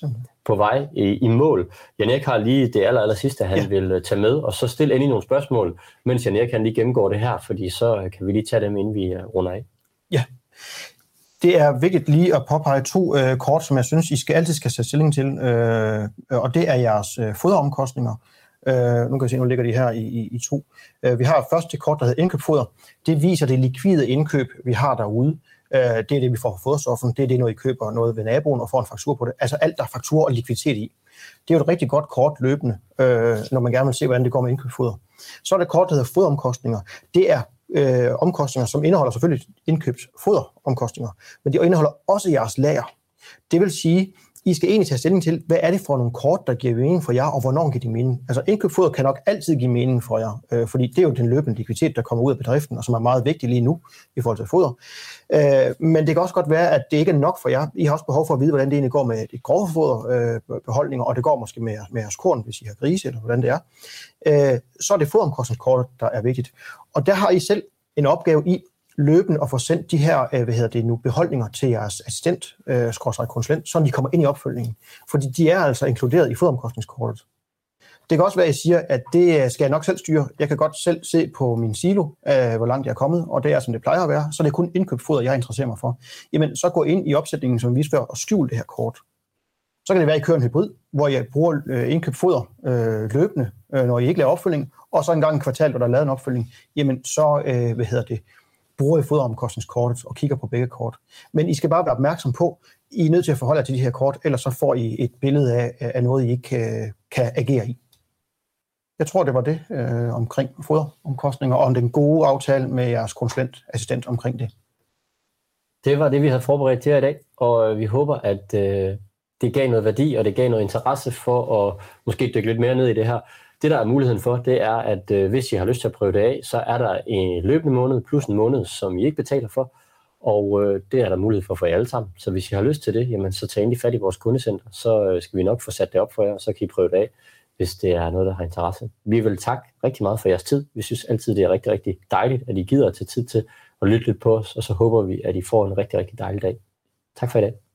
uh, på vej i, i mål. Jan Erik har lige det aller, aller sidste, han ja. vil uh, tage med, og så stille endelig nogle spørgsmål, mens Jan Erik kan lige gennemgå det her, fordi så kan vi lige tage dem, inden vi runder af. Ja, det er vigtigt lige at påpege to øh, kort, som jeg synes, I skal altid skal sætte stilling til, øh, øh, og det er jeres øh, foderomkostninger. Øh, nu kan vi se, nu ligger de her i, i, i to. Øh, vi har først det kort, der hedder indkøbfoder. Det viser det likvide indkøb, vi har derude. Øh, det er det, vi får fra foderstoffen. Det er det, når I køber noget ved naboen og får en faktur på det. Altså alt, der er faktur og likviditet i. Det er jo et rigtig godt kort løbende, øh, når man gerne vil se, hvordan det går med indkøbfoder. Så er det kort, der hedder foderomkostninger. Det er øh, omkostninger, som indeholder selvfølgelig indkøbsfoderomkostninger, men de indeholder også jeres lager. Det vil sige, i skal egentlig tage stilling til, hvad er det for nogle kort, der giver mening for jer, og hvornår giver de mening. Altså indkøbsfoder kan nok altid give mening for jer, øh, fordi det er jo den løbende likviditet, der kommer ud af bedriften, og som er meget vigtig lige nu i forhold til foder. Øh, men det kan også godt være, at det ikke er nok for jer. I har også behov for at vide, hvordan det egentlig går med de grove foderbeholdninger, øh, og det går måske med, med jeres korn, hvis I har grise, eller hvordan det er. Øh, så er det foderomkostningskortet, der er vigtigt. Og der har I selv en opgave i løbende at få sendt de her øh, hvad hedder det nu, beholdninger til jeres assistent, øh, konsulent, så de kommer ind i opfølgningen. Fordi de er altså inkluderet i fodomkostningskortet. Det kan også være, at jeg siger, at det øh, skal jeg nok selv styre. Jeg kan godt selv se på min silo, øh, hvor langt jeg er kommet, og det er, som det plejer at være. Så det er kun indkøbsfoder, jeg interesserer mig for. Jamen, så gå ind i opsætningen, som vi før, og skjul det her kort. Så kan det være, at I kører en hybrid, hvor jeg bruger øh, indkøbsfoder øh, løbende, øh, når I ikke laver opfølgning, og så en gang i kvartal, hvor der er lavet en opfølging, jamen så, øh, hvad hedder det, bruger I foderomkostningskortet og kigger på begge kort. Men I skal bare være opmærksom på, I er nødt til at forholde jer til de her kort, ellers så får I et billede af, af noget, I ikke kan, kan agere i. Jeg tror, det var det øh, omkring foderomkostninger og om den gode aftale med jeres konsulentassistent omkring det. Det var det, vi havde forberedt til i dag, og øh, vi håber, at øh, det gav noget værdi, og det gav noget interesse for at måske dykke lidt mere ned i det her. Det, der er muligheden for, det er, at øh, hvis I har lyst til at prøve det af, så er der en løbende måned plus en måned, som I ikke betaler for, og øh, det er der mulighed for for jer alle sammen. Så hvis I har lyst til det, jamen, så tag endelig fat i vores kundecenter, så øh, skal vi nok få sat det op for jer, og så kan I prøve det af, hvis det er noget, der har interesse. Vi vil takke rigtig meget for jeres tid. Vi synes altid, det er rigtig, rigtig dejligt, at I gider at tage tid til at lytte lidt på os, og så håber vi, at I får en rigtig, rigtig dejlig dag. Tak for i dag.